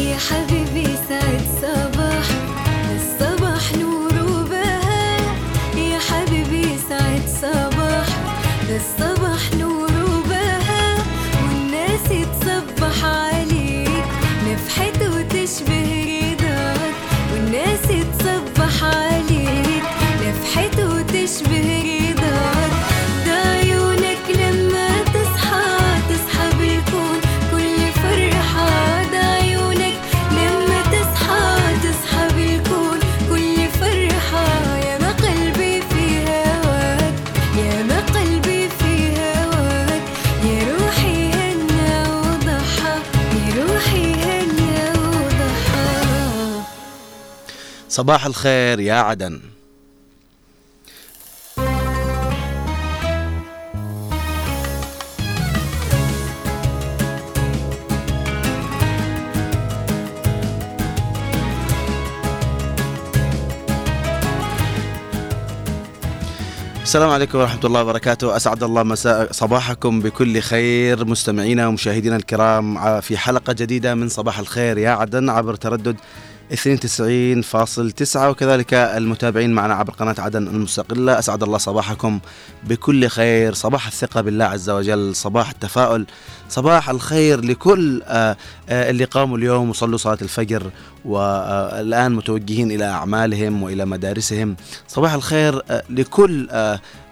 يا حبيبي صباح الخير يا عدن. السلام عليكم ورحمة الله وبركاته. أسعد الله مساء صباحكم بكل خير. مستمعينا ومشاهدينا الكرام في حلقة جديدة من صباح الخير يا عدن عبر تردد 92.9 وكذلك المتابعين معنا عبر قناة عدن المستقلة. أسعد الله صباحكم بكل خير. صباح الثقة بالله عز وجل. صباح التفاؤل. صباح الخير لكل آه، آه، اللي قاموا اليوم وصلوا صلاة الفجر والآن متوجهين إلى أعمالهم وإلى مدارسهم. صباح الخير آه، لكل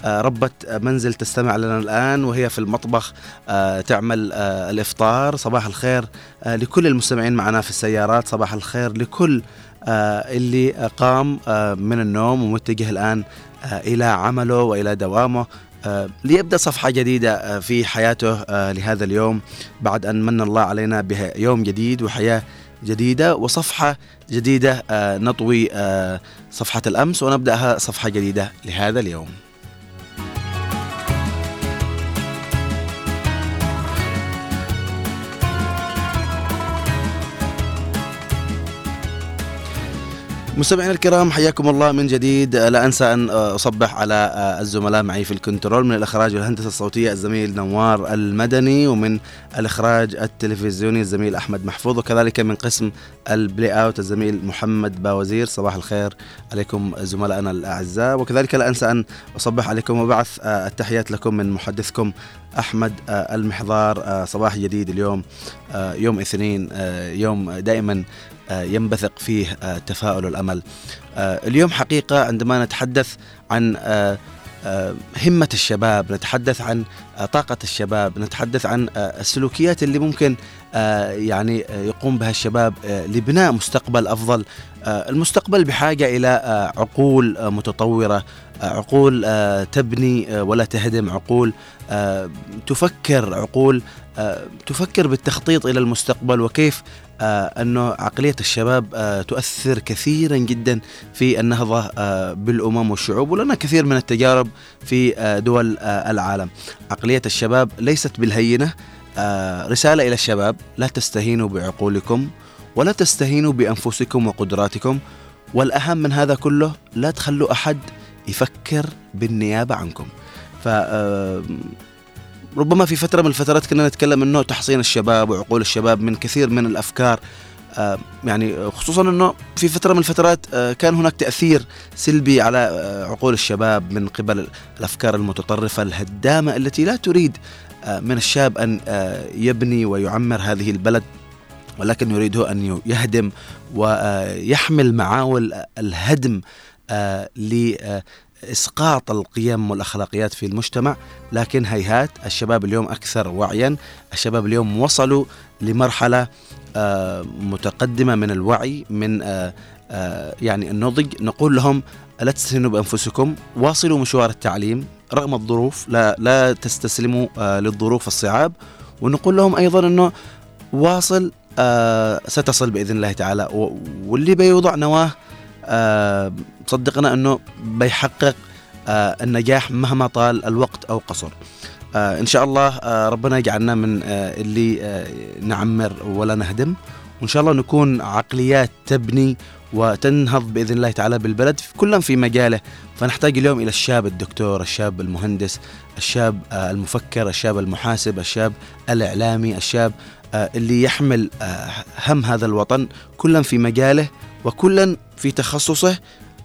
ربة منزل تستمع لنا الآن وهي في المطبخ آه، تعمل آه، الإفطار. صباح الخير آه، لكل المستمعين معنا في السيارات. صباح الخير لكل آه، اللي قام آه، من النوم ومتجه الآن آه، إلى عمله وإلى دوامه آه، ليبدأ صفحة جديدة آه، في حياته آه، لهذا اليوم. بعد أن من الله علينا بيوم جديد وحياة جديدة وصفحة جديدة آه، نطوي آه، صفحة الأمس ونبدأها صفحة جديدة لهذا اليوم. مستمعينا الكرام حياكم الله من جديد. لا أنسى أن أصبح على الزملاء معي في ال control من الإخراج والهندسة الصوتية الزميل نوار المدني ومن الإخراج التلفزيوني الزميل أحمد محفوظ وكذلك من قسم ال play-out الزميل محمد باوزير. صباح الخير عليكم زملائنا الأعزاء. وكذلك لا أنسى أن أصبح عليكم وبعث التحيات لكم من محدثكم أحمد المحضار. صباح جديد اليوم يوم اثنين يوم دائما آه، ينبثق فيه آه، تفاؤل الأمل. آه، اليوم حقيقة عندما نتحدث عن آه، آه، همة الشباب، نتحدث عن آه، طاقة الشباب، نتحدث عن آه، السلوكيات اللي ممكن آه، يعني آه، يقوم بها الشباب آه، لبناء مستقبل أفضل. آه، المستقبل بحاجة إلى آه، عقول آه، متطورة، آه، عقول آه، تبني آه، ولا تهدم، عقول آه، تفكر، عقول آه، تفكر بالتخطيط إلى المستقبل وكيف آه، أنه عقلية الشباب آه، تؤثر كثيرا جدا في النهضة آه، بالأمم والشعوب ولنا كثير من التجارب في آه، دول آه، العالم. عقلية الشباب ليست بالهينة آه، رسالة إلى الشباب لا تستهينوا بعقولكم ولا تستهينوا بأنفسكم وقدراتكم والأهم من هذا كله لا تخلوا أحد يفكر بالنيابة عنكم. ف آه، ربما في فترة من الفترات كنا نتكلم إنه تحصين الشباب وعقول الشباب من كثير من الأفكار. آه، يعني خصوصا إنه في فترة من الفترات آه، كان هناك تأثير سلبي على آه، عقول الشباب من قبل الأفكار المتطرفة الهدامة التي لا تريد من الشاب أن يبني ويعمر هذه البلد ولكن يريده أن يهدم ويحمل معاول الهدم لاسقاط القيم والأخلاقيات في المجتمع لكن هيهات الشباب اليوم أكثر وعيا الشباب اليوم وصلوا لمرحلة آه، متقدمة من الوعي من آه، آه، يعني النضج نقول لهم لا تستهينوا بأنفسكم واصلوا مشوار التعليم رغم الظروف لا لا تستسلموا للظروف الصعاب. ونقول لهم أيضا إنه واصل ستصل بإذن الله تعالى واللي بيوضع نواة صدقنا أنه بيحقق آه، النجاح مهما طال الوقت أو قصر. آه، إن شاء الله آه، ربنا يجعلنا من اللي نعمر ولا نهدم. وإن شاء الله نكون عقليات تبني وتنهض بإذن الله تعالى بالبلد كلا في مجاله. فنحتاج اليوم إلى الشاب الدكتور، الشاب المهندس، الشاب المفكر، الشاب المحاسب، الشاب الإعلامي، الشاب اللي يحمل هم هذا الوطن. كلا في مجاله وكلا في تخصصه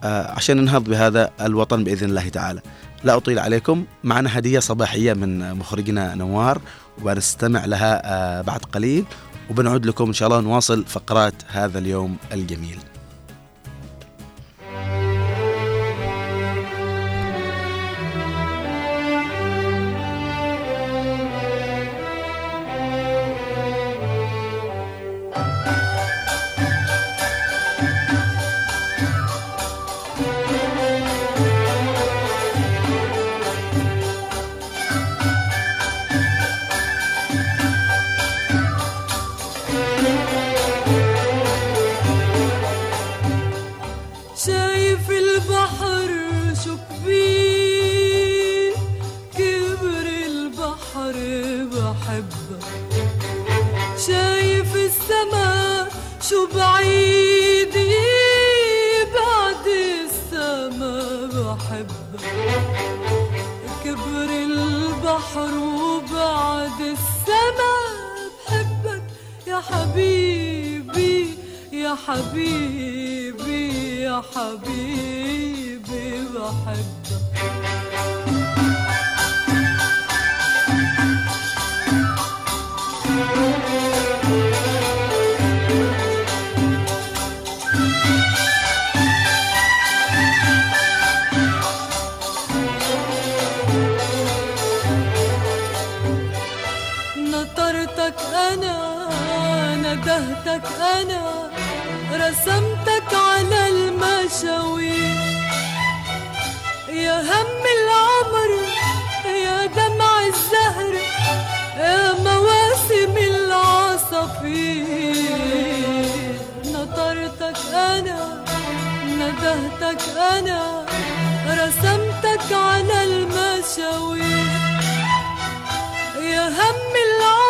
عشان ننهض بهذا الوطن بإذن الله تعالى. لا أطيل عليكم، معنا هدية صباحية من مخرجنا نوار وبنستمع لها بعد قليل وبنعود لكم إن شاء الله نواصل فقرات هذا اليوم الجميل. شو بعيدي بعد السما بحبك. كبر البحر وبعد السما بحبك. يا حبيبي يا حبيبي يا حبيبي بحبك. thank you حبك أنا ندهتك أنا رسمتك على المشاوي. يا هم العمر يا دمع الزهر يا مواسم العصافير نطرتك أنا ندهتك أنا رسمتك على المشاوي. يا هم العمر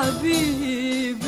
اشوفك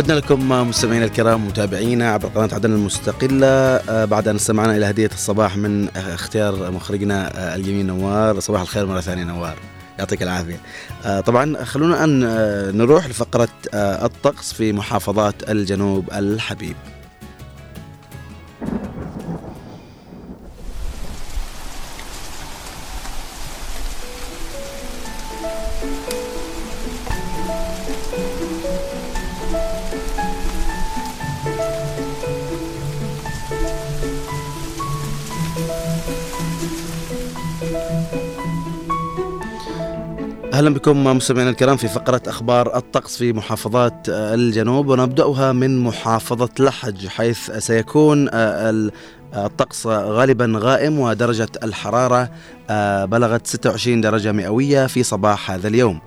عدنا لكم مستمعينا الكرام متابعينا عبر قناة عدن المستقلة. آه، بعد أن استمعنا إلى هدية الصباح من اختيار مخرجنا آه، الجميل نوار. صباح الخير مرة ثانية نوار. يعطيك العافية. آه، طبعا خلونا أن آه، نروح لفقرة آه، الطقس في محافظات الجنوب الحبيب. أهلا بكم مستمعينا الكرام في فقرة أخبار الطقس في محافظات آه، الجنوب ونبدأها من محافظة لحج حيث سيكون آه، آه، الطقس غالبا غائم ودرجة الحرارة بلغت 26 درجة مئوية في صباح هذا اليوم.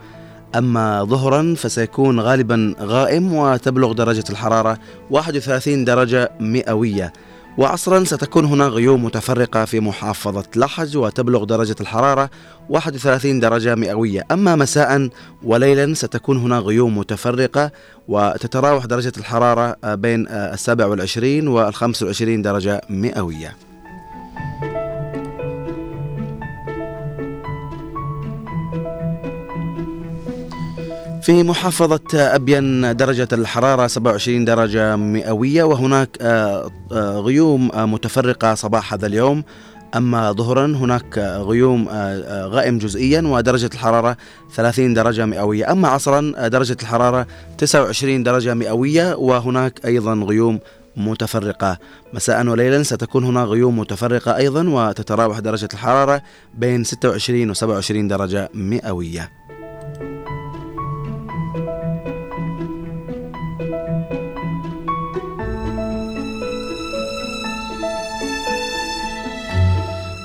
أما ظهرا فسيكون غالبا غائم وتبلغ درجة الحرارة 31 درجة مئوية. وعصرا ستكون هنا غيوم متفرقة في محافظة لحج وتبلغ درجة الحرارة 31 درجة مئوية. أما مساء وليلا ستكون هنا غيوم متفرقة وتتراوح درجة الحرارة بين السابع والعشرين والخمس والعشرين درجة مئوية. في محافظة أبين درجة الحرارة 27 درجة مئوية وهناك آه، آه، غيوم آه، متفرقة صباح هذا اليوم. أما ظهرا هناك غيوم غائم جزئيا ودرجة الحرارة 30 درجة مئوية. أما عصرا درجة الحرارة 29 درجة مئوية وهناك أيضا غيوم متفرقة. مساء وليلا ستكون هنا غيوم متفرقة أيضا وتتراوح درجة الحرارة بين 26 و 27 درجة مئوية.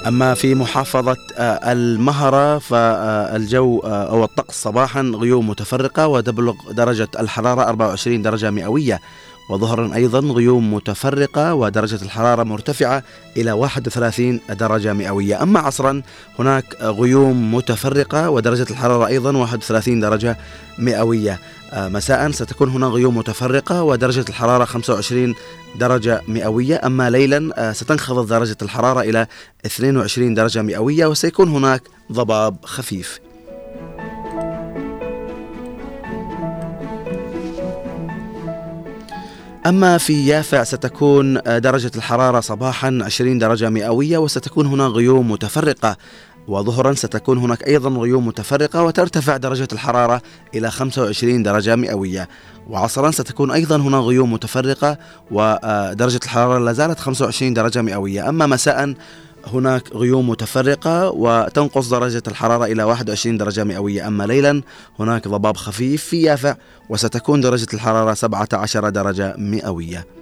أما في محافظة آه، المهرة فالجو آه، أو الطقس صباحا غيوم متفرقة وتبلغ درجة الحرارة 24 درجة مئوية. وظهرا أيضا غيوم متفرقة ودرجة الحرارة مرتفعة إلى 31 درجة مئوية. أما عصرا هناك غيوم متفرقة ودرجة الحرارة أيضا 31 درجة مئوية. آه، مساء ستكون هنا غيوم متفرقة ودرجة الحرارة 25 درجة مئوية. أما ليلا آه، ستنخفض درجة الحرارة إلى 22 درجة مئوية وسيكون هناك ضباب خفيف. أما في يافع ستكون درجة الحرارة صباحا 20 درجة مئوية وستكون هنا غيوم متفرقة. وظهرا ستكون هناك أيضا غيوم متفرقة وترتفع درجة الحرارة إلى 25 درجة مئوية. وعصرا ستكون أيضا هنا غيوم متفرقة ودرجة الحرارة لا زالت 25 درجة مئوية. أما مساء هناك غيوم متفرقة وتنقص درجة الحرارة إلى 21 درجة مئوية. أما ليلا هناك ضباب خفيف في يافع وستكون درجة الحرارة 17 درجة مئوية.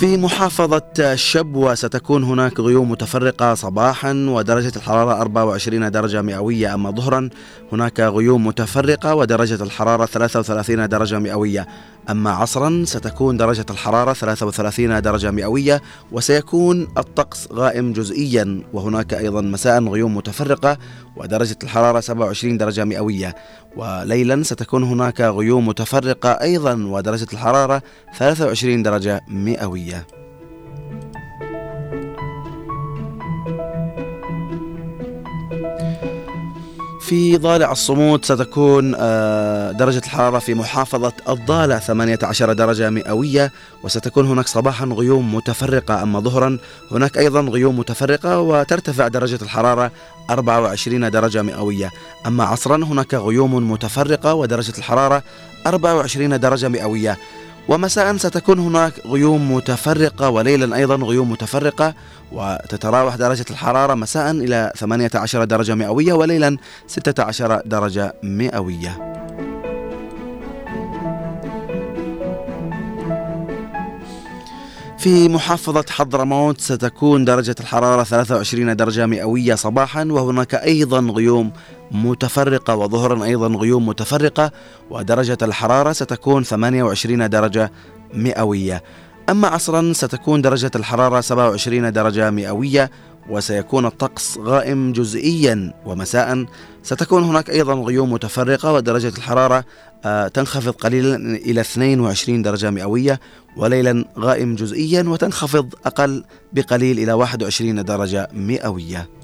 في محافظة الشبوة ستكون هناك غيوم متفرقة صباحا ودرجة الحرارة 24 درجة مئوية. أما ظهرا هناك غيوم متفرقة ودرجة الحرارة 33 درجة مئوية. أما عصرا ستكون درجة الحرارة 33 درجة مئوية وسيكون الطقس غائم جزئيا. وهناك أيضا مساء غيوم متفرقة ودرجة الحرارة 27 درجة مئوية. وليلا ستكون هناك غيوم متفرقة أيضا ودرجة الحرارة 23 درجة مئوية. في ضالع الصمود ستكون آه، درجة الحرارة في محافظة الضالع 18 درجة مئوية وستكون هناك صباحا غيوم متفرقة. أما ظهرا هناك أيضا غيوم متفرقة وترتفع درجة الحرارة 24 درجة مئوية. أما عصرا هناك غيوم متفرقة ودرجة الحرارة 24 درجة مئوية. ومساء ستكون هناك غيوم متفرقة وليلا أيضا غيوم متفرقة وتتراوح درجة الحرارة مساء إلى 18 درجة مئوية وليلا 16 درجة مئوية. في محافظة حضرموت ستكون درجة الحرارة 23 درجة مئوية صباحا وهناك أيضا غيوم متفرقة وظهرا أيضا غيوم متفرقة ودرجة الحرارة ستكون 28 درجة مئوية. أما عصرا ستكون درجة الحرارة 27 درجة مئوية وسيكون الطقس غائم جزئيا. ومساء ستكون هناك أيضا غيوم متفرقة ودرجة الحرارة آه، تنخفض قليلا إلى 22 درجة مئوية وليلا غائم جزئيا وتنخفض أقل بقليل إلى 21 درجة مئوية.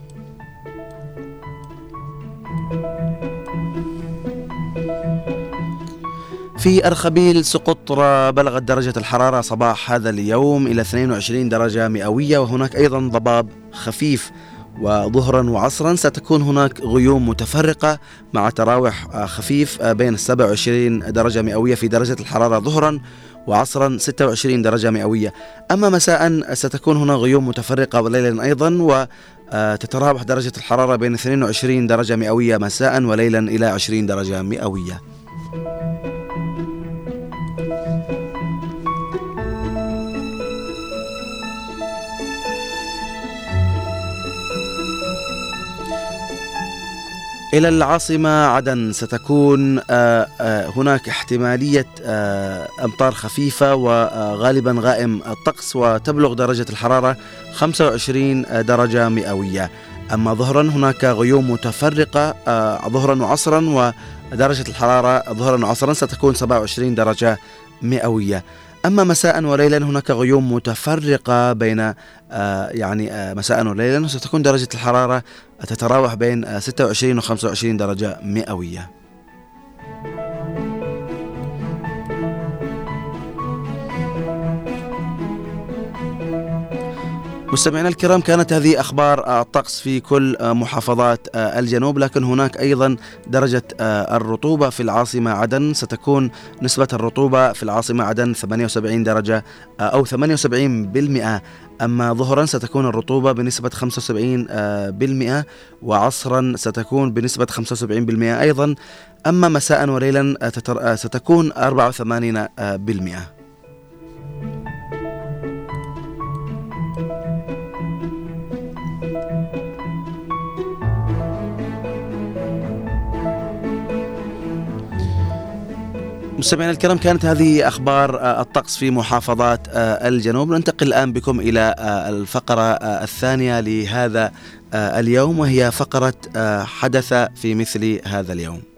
في أرخبيل سقطرى بلغت درجة الحرارة صباح هذا اليوم إلى 22 درجة مئوية وهناك أيضا ضباب خفيف. وظهرا وعصرا ستكون هناك غيوم متفرقة مع تراوح خفيف بين 27 درجة مئوية في درجة الحرارة ظهرا وعصرا 26 درجة مئوية. أما مساء ستكون هنا غيوم متفرقة وليلا أيضا وتتراوح درجة الحرارة بين 22 درجة مئوية مساء وليلا إلى 20 درجة مئوية. إلى العاصمة عدن ستكون آه، آه، هناك احتمالية آه، أمطار خفيفة وغالبا غائم الطقس وتبلغ درجة الحرارة 25 درجة مئوية. أما ظهرا هناك غيوم متفرقة ظهرا وعصرا ودرجة الحرارة ظهرا وعصرا ستكون 27 درجة مئوية. أما مساء وليلا هناك غيوم متفرقة بين آه، يعني آه، مساء وليلا ستكون درجة الحرارة تتراوح بين آه، 26 و 25 درجة مئوية. مستمعينا الكرام كانت هذه أخبار آه، الطقس في كل آه، محافظات آه، الجنوب لكن هناك أيضا درجة آه، الرطوبة في العاصمة عدن. ستكون نسبة الرطوبة في العاصمة عدن 78 درجة آه، أو 78 بالمئة. أما ظهرا ستكون الرطوبة بنسبة 75 آه، بالمئة وعصرا ستكون بنسبة 75 بالمئة أيضا. أما مساء وليلا آه، آه، ستكون 84 مستمعينا الكرام كانت هذه أخبار آه، الطقس في محافظات آه، الجنوب. ننتقل الآن بكم إلى آه، الفقرة الثانية لهذا اليوم وهي فقرة حدث في مثل هذا اليوم.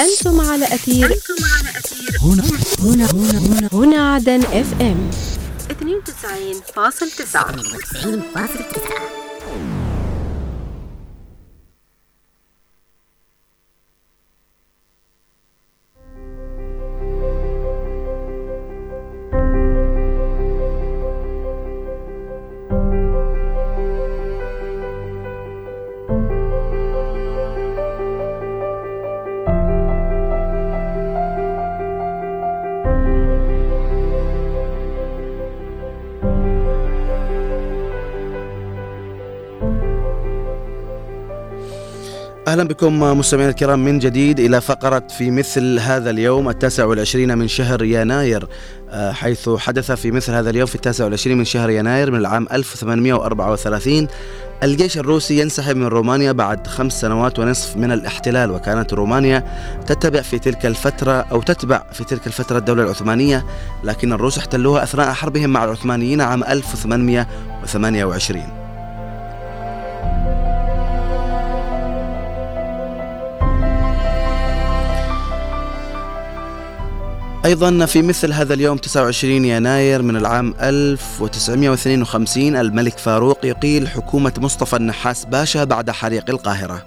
أنتم على أثير هنا. هنا. هنا. هنا, هنا عدن اف ام 92.9 أهلا بكم مستمعينا الكرام من جديد إلى فقرة في مثل هذا اليوم التاسع والعشرين من شهر يناير. آه، حيث حدث في مثل هذا اليوم في التاسع والعشرين من شهر يناير من العام 1834 الجيش الروسي ينسحب من رومانيا بعد خمس سنوات ونصف من الاحتلال وكانت رومانيا تتبع في تلك الفترة أو تتبع في تلك الفترة الدولة العثمانية لكن الروس احتلوها أثناء حربهم مع العثمانيين عام 1828 أيضا في مثل هذا اليوم 29 يناير من العام 1952 الملك فاروق يقيل حكومة مصطفى النحاس باشا بعد حريق القاهرة.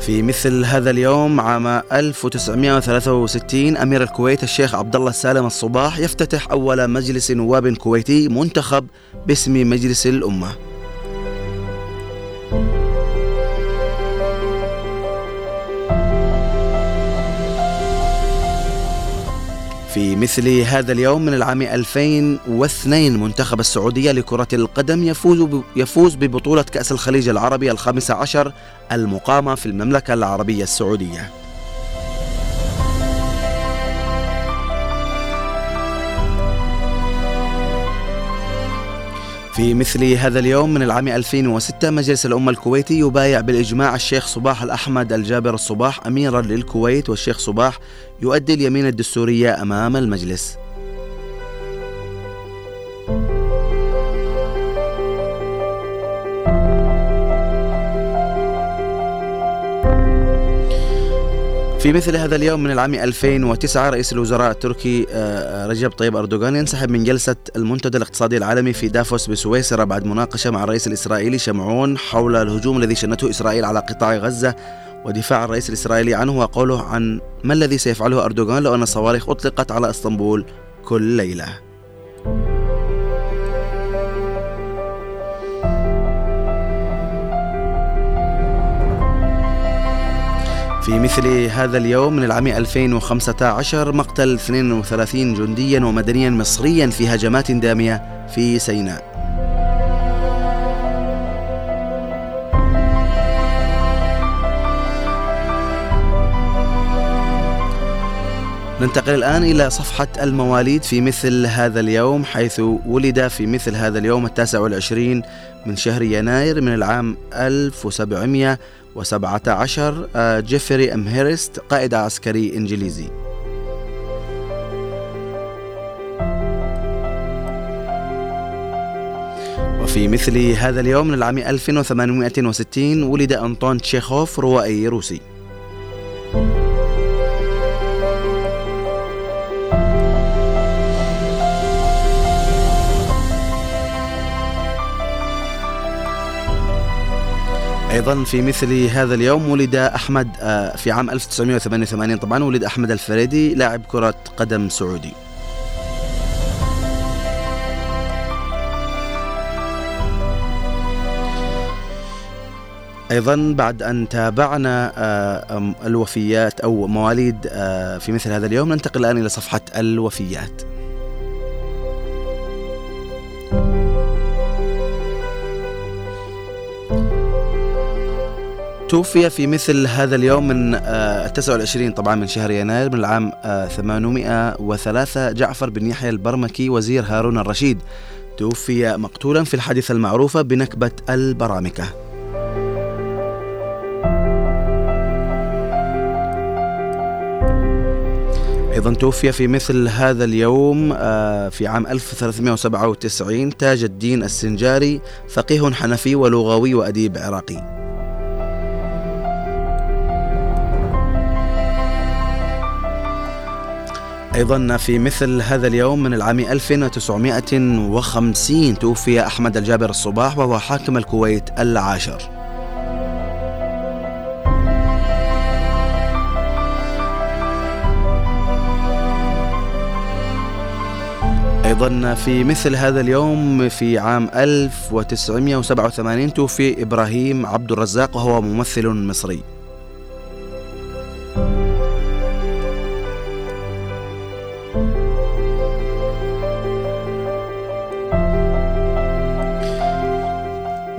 في مثل هذا اليوم عام 1963 أمير الكويت الشيخ عبد الله السالم الصباح يفتتح أول مجلس نواب كويتي منتخب باسم مجلس الأمة. في مثل هذا اليوم من العام 2002 منتخب السعودية لكرة القدم يفوز يفوز ببطولة كأس الخليج العربي الخامسة عشر المقامة في المملكة العربية السعودية. في مثل هذا اليوم من العام 2006 مجلس الأمة الكويتي يبايع بالإجماع الشيخ صباح الأحمد الجابر الصباح أميرا للكويت والشيخ صباح يؤدي اليمين الدستورية أمام المجلس. في مثل هذا اليوم من العام 2009 رئيس الوزراء التركي آه، رجب طيب أردوغان ينسحب من جلسة المنتدى الاقتصادي العالمي في دافوس بسويسرا بعد مناقشة مع الرئيس الإسرائيلي شمعون حول الهجوم الذي شنته إسرائيل على قطاع غزة ودفاع الرئيس الإسرائيلي عنه وقوله عن ما الذي سيفعله أردوغان لو أن الصواريخ أطلقت على إسطنبول كل ليلة. في مثل هذا اليوم من العام 2015 مقتل 32 جنديا ومدنيا مصريا في هجمات دامية في سيناء. ننتقل الآن إلى صفحة المواليد في مثل هذا اليوم حيث ولد في مثل هذا اليوم التاسع والعشرين من شهر يناير من العام 1700 و17 آه، جيفري أمهيرست قائد عسكري إنجليزي. وفي مثل هذا اليوم من العام 1860 ولد أنطون تشيخوف روائي روسي. أيضا في مثل هذا اليوم ولد أحمد آه، في عام 1988 طبعا ولد أحمد الفريدي لاعب كرة قدم سعودي. أيضا بعد أن تابعنا آه، الوفيات أو مواليد آه، في مثل هذا اليوم ننتقل الآن إلى صفحة الوفيات. توفي في مثل هذا اليوم من آه 29 طبعا من شهر يناير من العام آه 803 جعفر بن يحيى البرمكي وزير هارون الرشيد. توفي مقتولا في الحادثة المعروفة بنكبة البرامكة. أيضا توفي في مثل هذا اليوم آه، في عام 1397 تاج الدين السنجاري فقيه حنفي ولغوي وأديب عراقي. أيضا في مثل هذا اليوم من العام 1950 توفي أحمد الجابر الصباح وهو حاكم الكويت العاشر. أيضا في مثل هذا اليوم في عام 1987 توفي إبراهيم عبد الرزاق وهو ممثل مصري.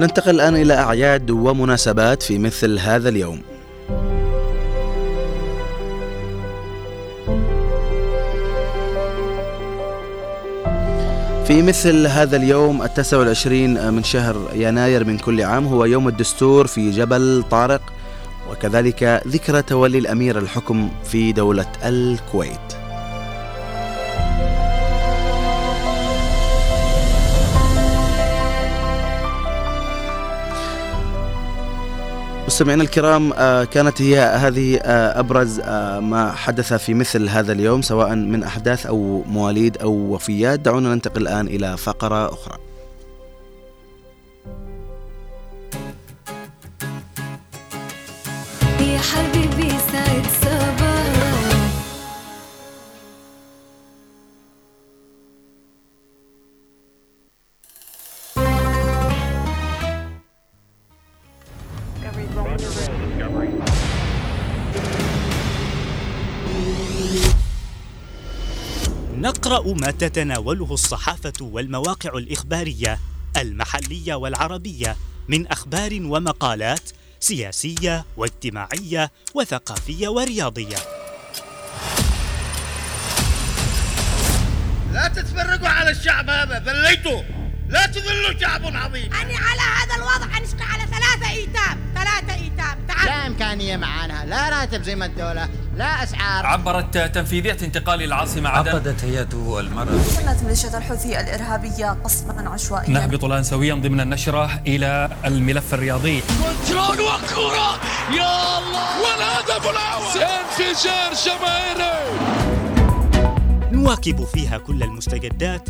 ننتقل الآن إلى أعياد ومناسبات في مثل هذا اليوم. في مثل هذا اليوم التاسع والعشرين من شهر يناير من كل عام هو يوم الدستور في جبل طارق وكذلك ذكرى تولي الأمير الحكم في دولة الكويت. مستمعينا الكرام آه، كانت هي هذه آه، أبرز آه، ما حدث في مثل هذا اليوم سواء من أحداث أو مواليد أو وفيات. دعونا ننتقل الآن إلى فقرة أخرى. نقرا ما تتناوله الصحافة والمواقع الإخبارية المحلية والعربية من أخبار ومقالات سياسية واجتماعية وثقافية ورياضية. لا تتفرقوا على الشعب هذا ذليتوا لا تذلوا شعب عظيم. أني على هذا الوضع أنشق على ثلاثة إيتام ثلاثة إيتام. تعال. لا إمكانية معانا لا راتب زي ما الدولة لا أسعار. عبرت تنفيذية انتقال العاصمة عدن. عقدت هيئة المرأة شنت ميليشيا الحوثي الإرهابية قصفا عشوائيا. نهبط الآن سويا ضمن النشرة إلى الملف الرياضي. كنترول وكرة يا الله والهدف الأول! انفجار جماهيري نواكب فيها كل المستجدات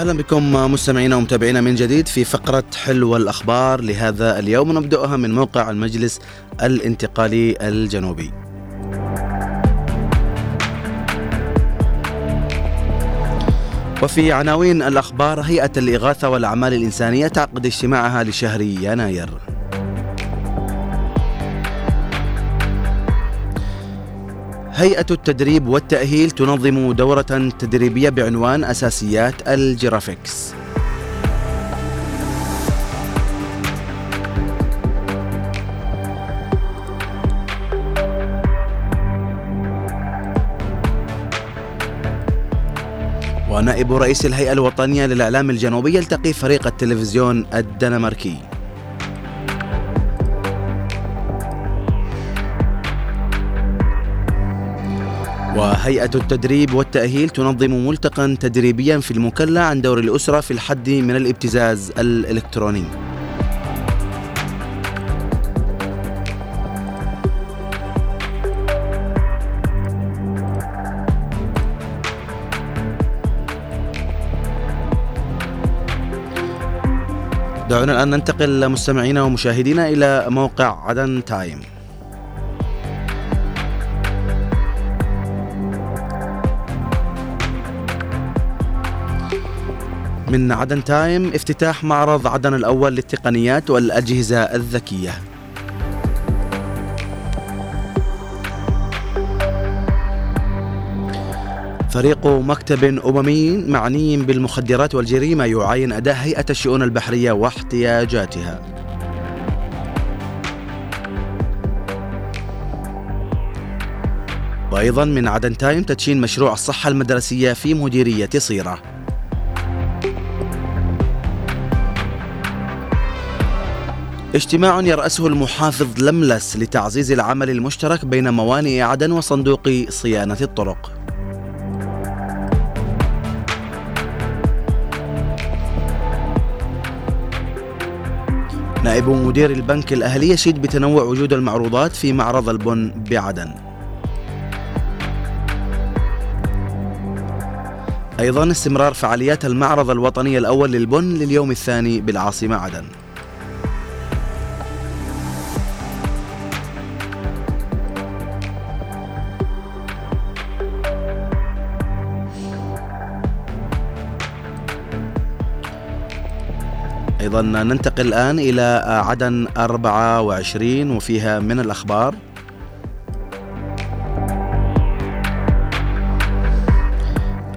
أهلا بكم مستمعينا ومتابعينا من جديد في فقرة حلوى الأخبار لهذا اليوم ونبداها من موقع المجلس الانتقالي الجنوبي. وفي عناوين الأخبار هيئة الإغاثة والأعمال الإنسانية تعقد اجتماعها لشهر يناير. هيئة التدريب والتأهيل تنظم دورة تدريبية بعنوان أساسيات الجرافيكس. ونائب رئيس الهيئة الوطنية للإعلام الجنوبي يلتقي فريق التلفزيون الدنماركي. وهيئة التدريب والتأهيل تنظم ملتقى تدريبيا في المكلا عن دور الأسرة في الحد من الابتزاز الإلكتروني. دعونا الآن ننتقل مستمعينا ومشاهدينا إلى موقع عدن تايم. من عدن تايم افتتاح معرض عدن الأول للتقنيات والأجهزة الذكية. فريق مكتب أممي معني بالمخدرات والجريمة يعاين أداء هيئة الشؤون البحرية واحتياجاتها. وأيضا من عدن تايم تدشين مشروع الصحة المدرسية في مديرية صيرة اجتماع يرأسه المحافظ لملس لتعزيز العمل المشترك بين موانئ عدن وصندوق صيانة الطرق. نائب مدير البنك الأهلي يشيد بتنوع وجود المعروضات في معرض البن بعدن. أيضا استمرار فعاليات المعرض الوطني الأول للبن لليوم الثاني بالعاصمة عدن. أيضا ننتقل الآن إلى عدن 24 وفيها من الأخبار.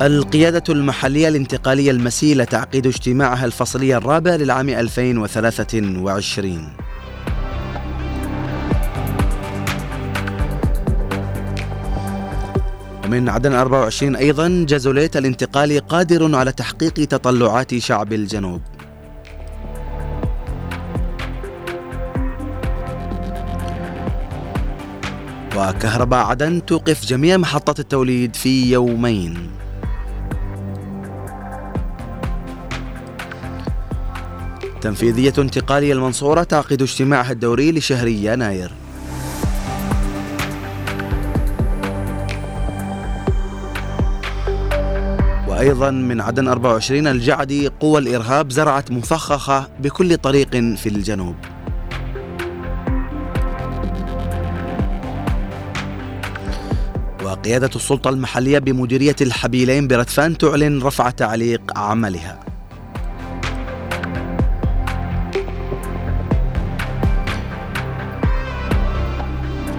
القيادة المحلية الانتقالية المسيلة تعقيد اجتماعها الفصلي الرابع للعام 2023 ومن عدن 24 أيضا جازوليت الانتقالي قادر على تحقيق تطلعات شعب الجنوب. وكهرباء عدن توقف جميع محطات التوليد في يومين. تنفيذية انتقالية المنصورة تعقد اجتماعها الدوري لشهر يناير. وأيضا من عدن 24 الجعدي قوى الإرهاب زرعت مفخخة بكل طريق في الجنوب. وقيادة السلطة المحلية بمديرية الحبيلين بردفان تعلن رفع تعليق عملها.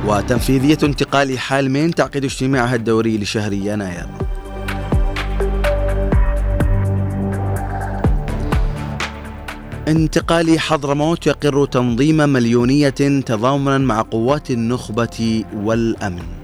وتنفيذية انتقال حالمين تعقد اجتماعها الدوري لشهر يناير. انتقال حضرموت يقر تنظيم مليونية تضامنا مع قوات النخبة والأمن.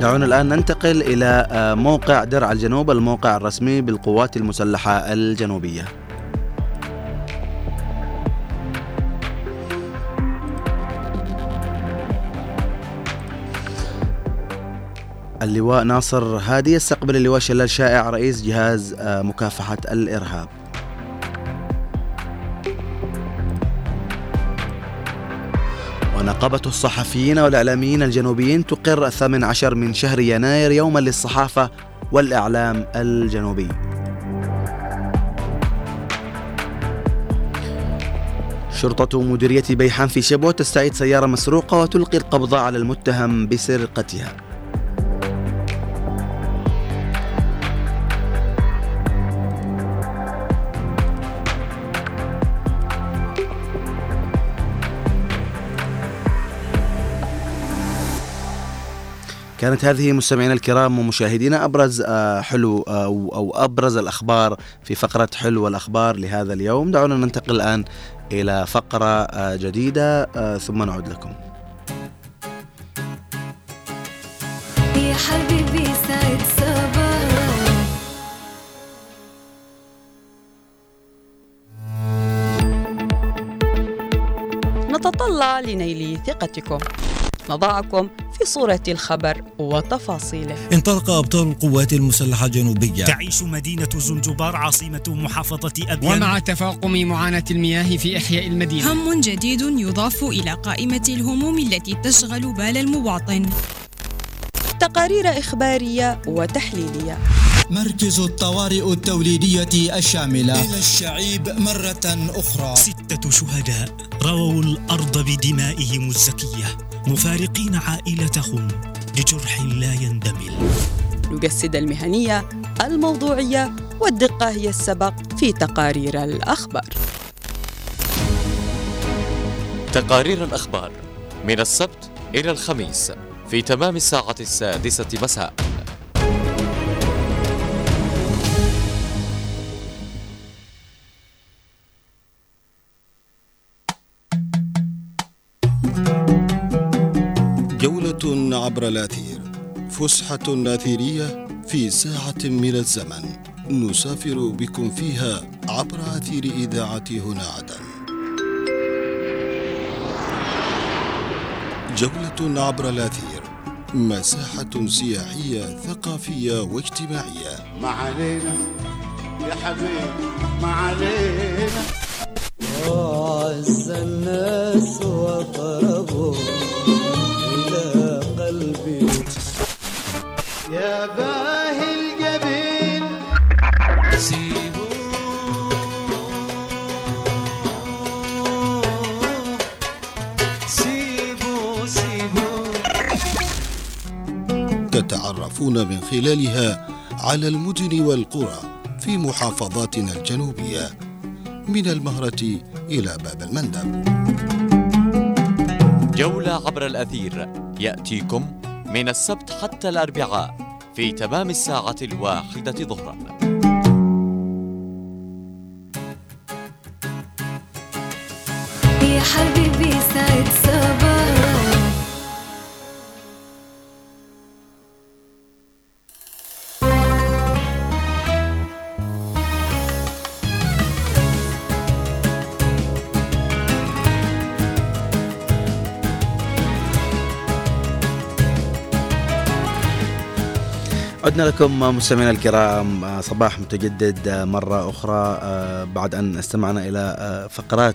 دعونا الآن ننتقل إلى آه، موقع درع الجنوب الموقع الرسمي بالقوات المسلحة الجنوبية. اللواء ناصر هادي يستقبل اللواء شلال شائع رئيس جهاز آه، مكافحة الإرهاب. ونقابة الصحفيين والإعلاميين الجنوبيين تقر الثامن عشر من شهر يناير يوما للصحافة والإعلام الجنوبي. شرطة مديرية بيحان في شبوة تستعيد سيارة مسروقة وتلقي القبض على المتهم بسرقتها. كانت هذه مستمعينا الكرام ومشاهدينا أبرز آه، حلو آه، أو أو أبرز الأخبار في فقرة حلو الأخبار لهذا اليوم. دعونا ننتقل الآن إلى فقرة آه، جديدة آه، ثم نعود لكم. يا حبيبي سعد صباح. نتطلع لنيل ثقتكم. نضعكم في صورة الخبر وتفاصيله. انطلق أبطال القوات المسلحة الجنوبية تعيش مدينة زنجبار عاصمة محافظة أبيان. ومع تفاقم معاناة المياه في إحياء المدينة. هم جديد يضاف إلى قائمة الهموم التي تشغل بال المواطن. تقارير إخبارية وتحليلية. مركز الطوارئ التوليدية الشاملة. إلى الشعيب مرة أخرى. ستة شهداء رووا الأرض بدمائهم الزكية مفارقين عائلتهم لجرح لا يندمل. نجسد المهنية الموضوعية والدقة هي السبق في تقارير الأخبار. تقارير الأخبار من السبت إلى الخميس في تمام الساعة السادسة مساء. عبر الأثير. فسحة أثيرية في ساعة من الزمن. نسافر بكم فيها عبر أثير إذاعة هنا عدن. جولة عبر الأثير. مساحة سياحية ثقافية واجتماعية. ما علينا يا حبيبي ما علينا وأعز الناس وأقربهم. يا باهي الجبين تتعرفون من خلالها على المدن والقرى في محافظاتنا الجنوبية من المهرة إلى باب المندب. جولة عبر الأثير. يأتيكم من السبت حتى الأربعاء في تمام الساعة الواحدة ظهرا. يا حبيبي سعد صباح. عدنا لكم مستمعينا الكرام صباح متجدد مرة أخرى بعد أن استمعنا إلى فقرات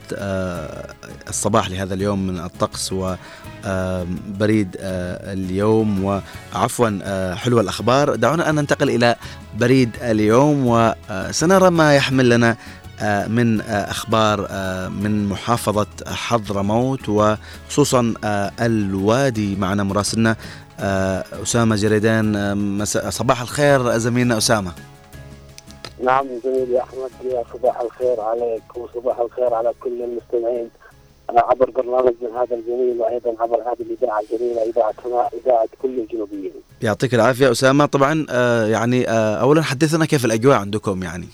الصباح لهذا اليوم من الطقس وبريد اليوم وعفوا حلوة الأخبار. دعونا أن ننتقل إلى بريد اليوم وسنرى ما يحمل لنا من أخبار من محافظة حضرموت وخصوصا الوادي معنا مراسلنا أسامة جريدان مساء صباح الخير زميلنا أسامة نعم زميلي أحمد يا صباح الخير عليك وصباح الخير على كل المستمعين عبر برنامج من هذا الجميل وأيضا عبر هذه الإذاعة الجميلة إذاعة إذاعة كل الجنوبيين. يعطيك العافية أسامة طبعا يعني اولا حدثنا كيف الأجواء عندكم يعني؟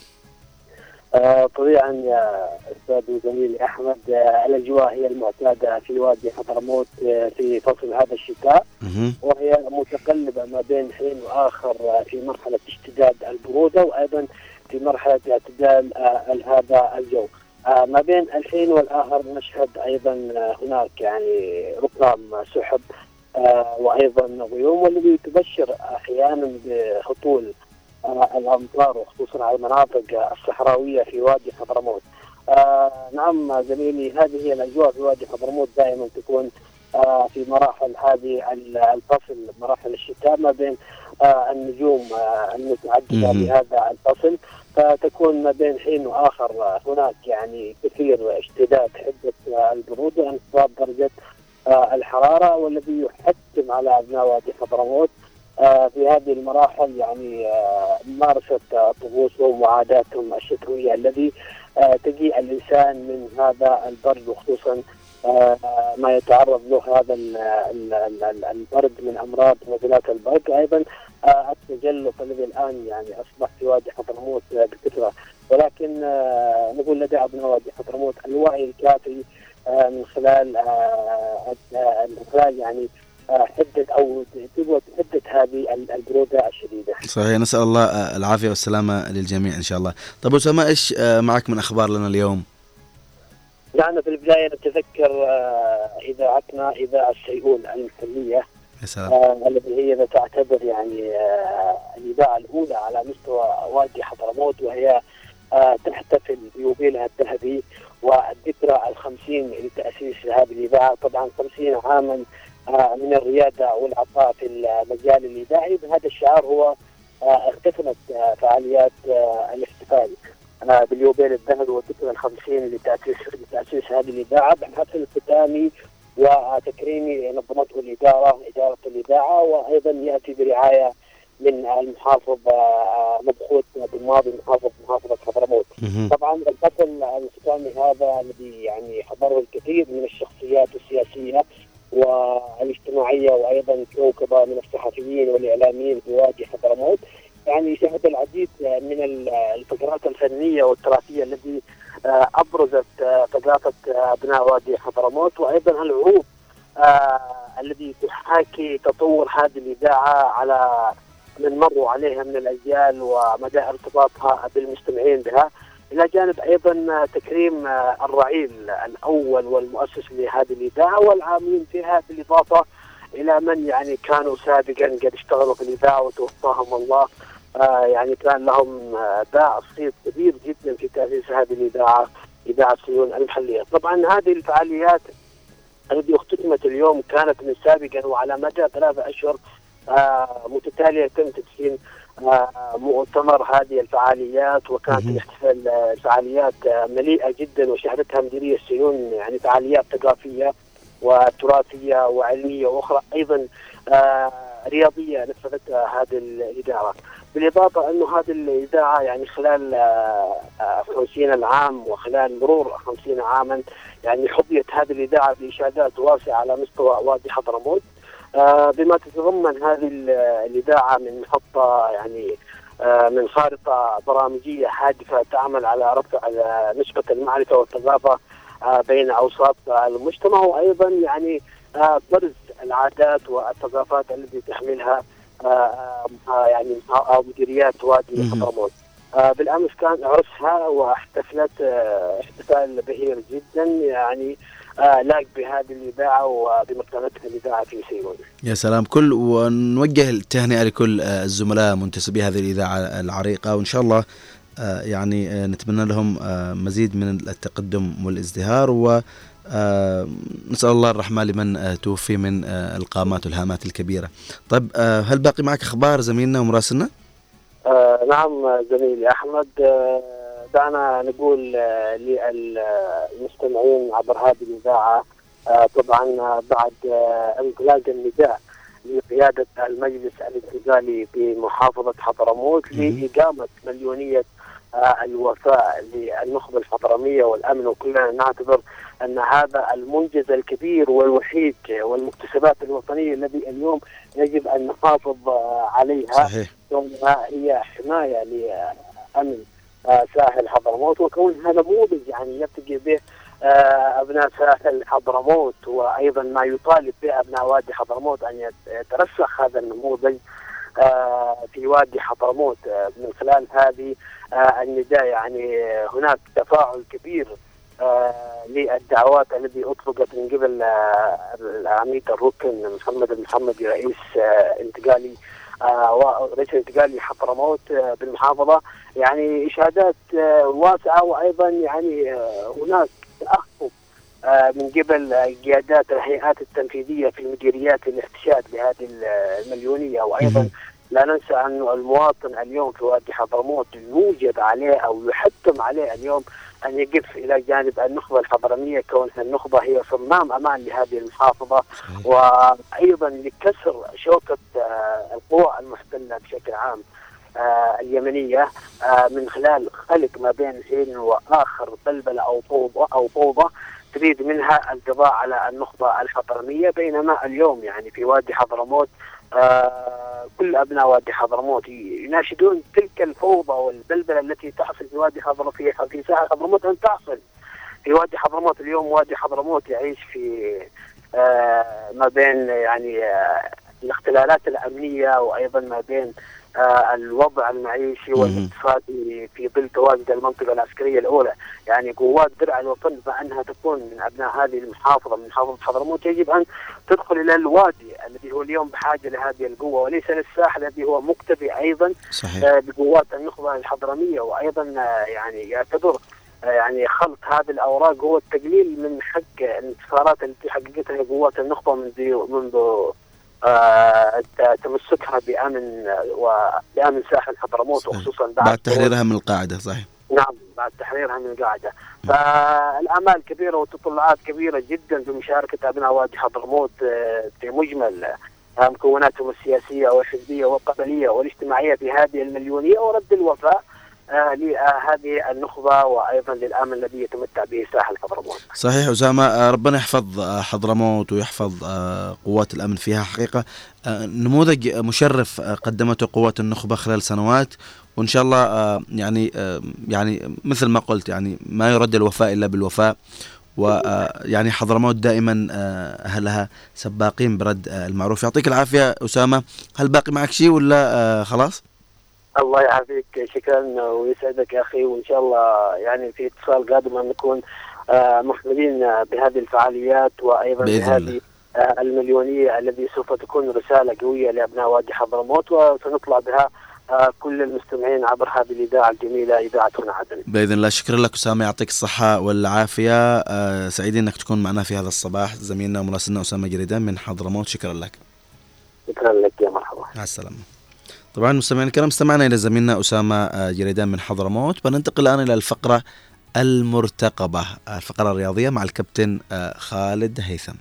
آه طبيعا يا أستاذ وزميلي أحمد آه الأجواء هي المعتادة في وادي حضرموت آه في فصل هذا الشتاء وهي متقلبة ما بين حين وآخر في مرحلة اشتداد البرودة وأيضا في مرحلة اعتدال هذا الجو. ما بين الحين والآخر نشهد أيضا هناك يعني ركام سحب وأيضا غيوم والذي تبشر أحيانا بهطول الأمطار وخصوصا على المناطق الصحراوية في وادي حضرموت. آه نعم زميلي هذه هي الأجواء في وادي حضرموت دائما تكون آه في مراحل هذه الفصل مراحل الشتاء ما بين آه النجوم آه المتعددة بهذا الفصل. فتكون ما بين حين وآخر هناك يعني كثير اشتداد حدة البروده انخفاض درجة آه الحرارة والذي يحتم على أبناء وادي حضرموت آه في هذه المراحل يعني آه ممارسة آه طقوسهم وعاداتهم الشتوية الذي تجيء الإنسان من هذا البرد وخصوصا ما يتعرض له هذا البرد من أمراض نزلات البرد. أيضا التجلط الذي الآن يعني أصبح في وادي حضرموت بكثرة. ولكن نقول لدى أبناء وادي حضرموت الوعي الكافي من خلال من خلال يعني حده أو حده هذه البروده الشديدة. صحيح نسأل الله العافية والسلامة للجميع إن شاء الله. طيب اسامه إيش معك من أخبار لنا اليوم؟ دعنا في البداية نتذكر اذاعتنا اذاعه سيئون المحليه يا سلام التي هي تعتبر يعني الاذاعه الأولى على مستوى وادي حضرموت وهي تحتفل بيوبيلها الذهبي والذكرى الخمسين لتأسيس هذه الاذاعه طبعا 50 عاما من الريادة والعطاء في المجال الاذاعي بهذا الشعار هو اختتمت فعاليات الاحتفال. باليوبيل الذهبي والذكرى الخمسين لتأسيس لتأسيس هذه الاذاعه بحفل ختامي وتكريمي نظمته الإدارة إدارة الاذاعه وأيضا يأتي برعاية من المحافظ مبخوت بن ماضي محافظ محافظة حضرموت. طبعا الحفل الختامي هذا الذي يعني حضره الكثير من الشخصيات السياسية والاجتماعية وأيضا كوكبة من الصحفيين والإعلاميين في وادي حضرموت يعني شهد العديد من الفقرات الفنية والتراثية التي أبرزت ثقافه أبناء وادي حضرموت وأيضا العروض الذي تحاكي تطور هذه الإذاعة على من مروا عليها من الأجيال ومدى ارتباطها بالمستمعين بها. إلى جانب أيضا تكريم الرعيل الأول والمؤسس لهذه الاذاعه والعاملين فيها بالإضافة إلى من يعني كانوا سابقا قد اشتغلوا في الإذاعة وتوفاهم الله. آه يعني كان لهم آه، باع صيت كبير جدا في تأسيس هذه الإذاعة إذاعة سيون المحلية، طبعا هذه الفعاليات التي اختتمت اليوم كانت من سابقا وعلى مدى ثلاثة أشهر آه متتالية يتم تدشين مؤتمر هذه الفعاليات وكانت الاحتفال الفعاليات مليئة جدا وشهدتها مديريه سيون يعني فعاليات ثقافية وتراثية وعلمية وأخرى أيضا آه رياضية نفذتها هذه الإدارة. بالإضافة أنه هذه الإذاعة يعني خلال آه، آه، 50 العام وخلال مرور 50 عاما يعني حظيت هذه الإذاعة باشادات واسعة على مستوى وادي حضرموت بما تتضمن هذه ال- الإذاعة من محطة يعني آه، من خارطة برامجية هادفه تعمل على رفع على نسبة المعرفة والثقافه آه، بين أوساط المجتمع وأيضا يعني آه، برز العادات والثقافات التي تحملها آه، آه، آه، يعني آه، مديريات وادي. حضرموت. آه، بالأمس كان عرسها واحتفلت آه، احتفال بهير جدا يعني آه، لاق بهذه الإذاعة وبمكانتها الإذاعة في سيون. يا سلام كل ونوجه التهنئة لكل آه، الزملاء منتسبي هذه الإذاعة العريقة وإن شاء الله آه، يعني آه، نتمنى لهم آه، مزيد من التقدم والازدهار و آه، نسأل الله الرحمة لمن آه، توفي من آه، القامات والهامات الكبيرة طيب آه، هل باقي معك أخبار زميلنا ومراسلنا؟ آه نعم زميلي أحمد آه دعنا نقول آه للمستمعين عبر هذه الإذاعة آه طبعا بعد آه انطلاق النداء لقيادة المجلس الانتقالي بمحافظة حضرموت لإقامة مليونية الوفاء للنخبه الحضرميه والأمن وكلنا نعتبر أن هذا المنجز الكبير والوحيد والمكتسبات الوطنية الذي اليوم يجب أن نحافظ عليها. صحيح. كونها هي حماية لأمن آه، ساحل حضرموت وكونها نموذج يعني يرتقي به آه، أبناء ساحل حضرموت وأيضا ما يطالب به أبناء وادي حضرموت أن يت- يترسخ هذا النموذج آه، في وادي حضرموت. آه، من خلال هذه النداء يعني هناك تفاعل كبير للدعوات التي أطلقت من قبل العميد الركن محمد المحمدي رئيس انتقالي ورئيس انتقالي حضرموت آه، بالمحافظة. يعني إشادات آه، واسعة وأيضا يعني آه، هناك تأخذ آه، من قبل قيادات الهيئات التنفيذية في المديريات الاحتشاد لهذه المليونية. وأيضا لا ننسى أن المواطن اليوم في وادي حضرموت يوجب عليه أو يحتم عليه اليوم أن يقف إلى جانب النخبة الحضرمية كونها النخبة هي صمام أمان لهذه المحافظة وأيضا لكسر شوكة آه، القوى المحتلة بشكل عام آه، اليمنية آه، من خلال خلق ما بين حين وآخر بلبلة أو فوضى أو فوضى تريد منها القضاء على النخبة الحضرمية بينما اليوم يعني في وادي حضرموت كل أبناء وادي حضرموت يناشدون تلك الفوضى والبلبلة التي تحصل في وادي حضرموت في في ساحل حضرموت أن تحصل. في وادي حضرموت اليوم وادي حضرموت يعيش في آه، ما بين يعني آه، الاختلالات الأمنية وأيضا ما بين آه، الوضع المعيشي والإقتصادي في ظل تواجد المنطقة العسكرية الأولى، يعني قوات درع الوطن بما أنها تكون من أبناء هذه المحافظة من محافظة حضرموت يجب أن تدخل إلى الوادي الذي هو اليوم بحاجة لهذه القوة وليس للساحل الذي هو مكتفي أيضا صحيح. آه، بقوات النخبة الحضرمية وأيضا آه، يعني يعتبر آه، يعني خلط هذه الأوراق هو التقليل من حق الانتصارات التي حققتها قوات النخبة منذ منذ آه، تمسكها بأمن وبامن ساحل حضرموت وخصوصا بعد بعد تحريرها من القاعدة صحيح. نعم بعد تحريرها من القاعدة. فالآمال كبيرة والتطلعات كبيرة جدا بمشاركة أبناء وادي حضرموت آه، في مجمل آه، مكوناتهم السياسية والحزبية والقبلية والاجتماعية في هذه المليونية ورد الوفاء آه، لهذه النخبة وأيضا للأمن الذي يتمتع به ساحل حضرموت صحيح أسامة آه، ربنا يحفظ آه، حضرموت ويحفظ آه، قوات الأمن فيها حقيقة. نموذج مشرف قدمته قوات النخبة خلال سنوات وإن شاء الله يعني يعني مثل ما قلت يعني ما يرد الوفاء إلا بالوفاء. ويعني حضرموت دائما أهلها سباقين برد المعروف. يعطيك العافية أسامة. هل باقي معك شيء ولا خلاص؟ الله يعافيك شكرا ويسعدك يا أخي وإن شاء الله يعني في اتصال قادم نكون آه، محملين بهذه الفعاليات بإذن بهذه الله. آه، المليونية الذي سوف تكون رسالة قوية لأبناء وادي حضرموت وسنطلع بها آه، كل المستمعين عبر هذه الإذاعة الجميلة إذاعة هنا عدن. بإذن الله شكرا لك أسامة يعطيك الصحة والعافية سعيدين إنك تكون معنا في هذا الصباح زميلنا ومراسلنا أسامة جريدان من حضرموت شكرا لك. شكرا لك يا مرحبا. مع السلامة. طبعا مستمعينا الكرام استمعنا إلى زميلنا أسامة آه، جريدان من حضرموت بننتقل الآن إلى الفقرة المرتقبة الفقرة الرياضية مع الكابتن آه، خالد هيثم.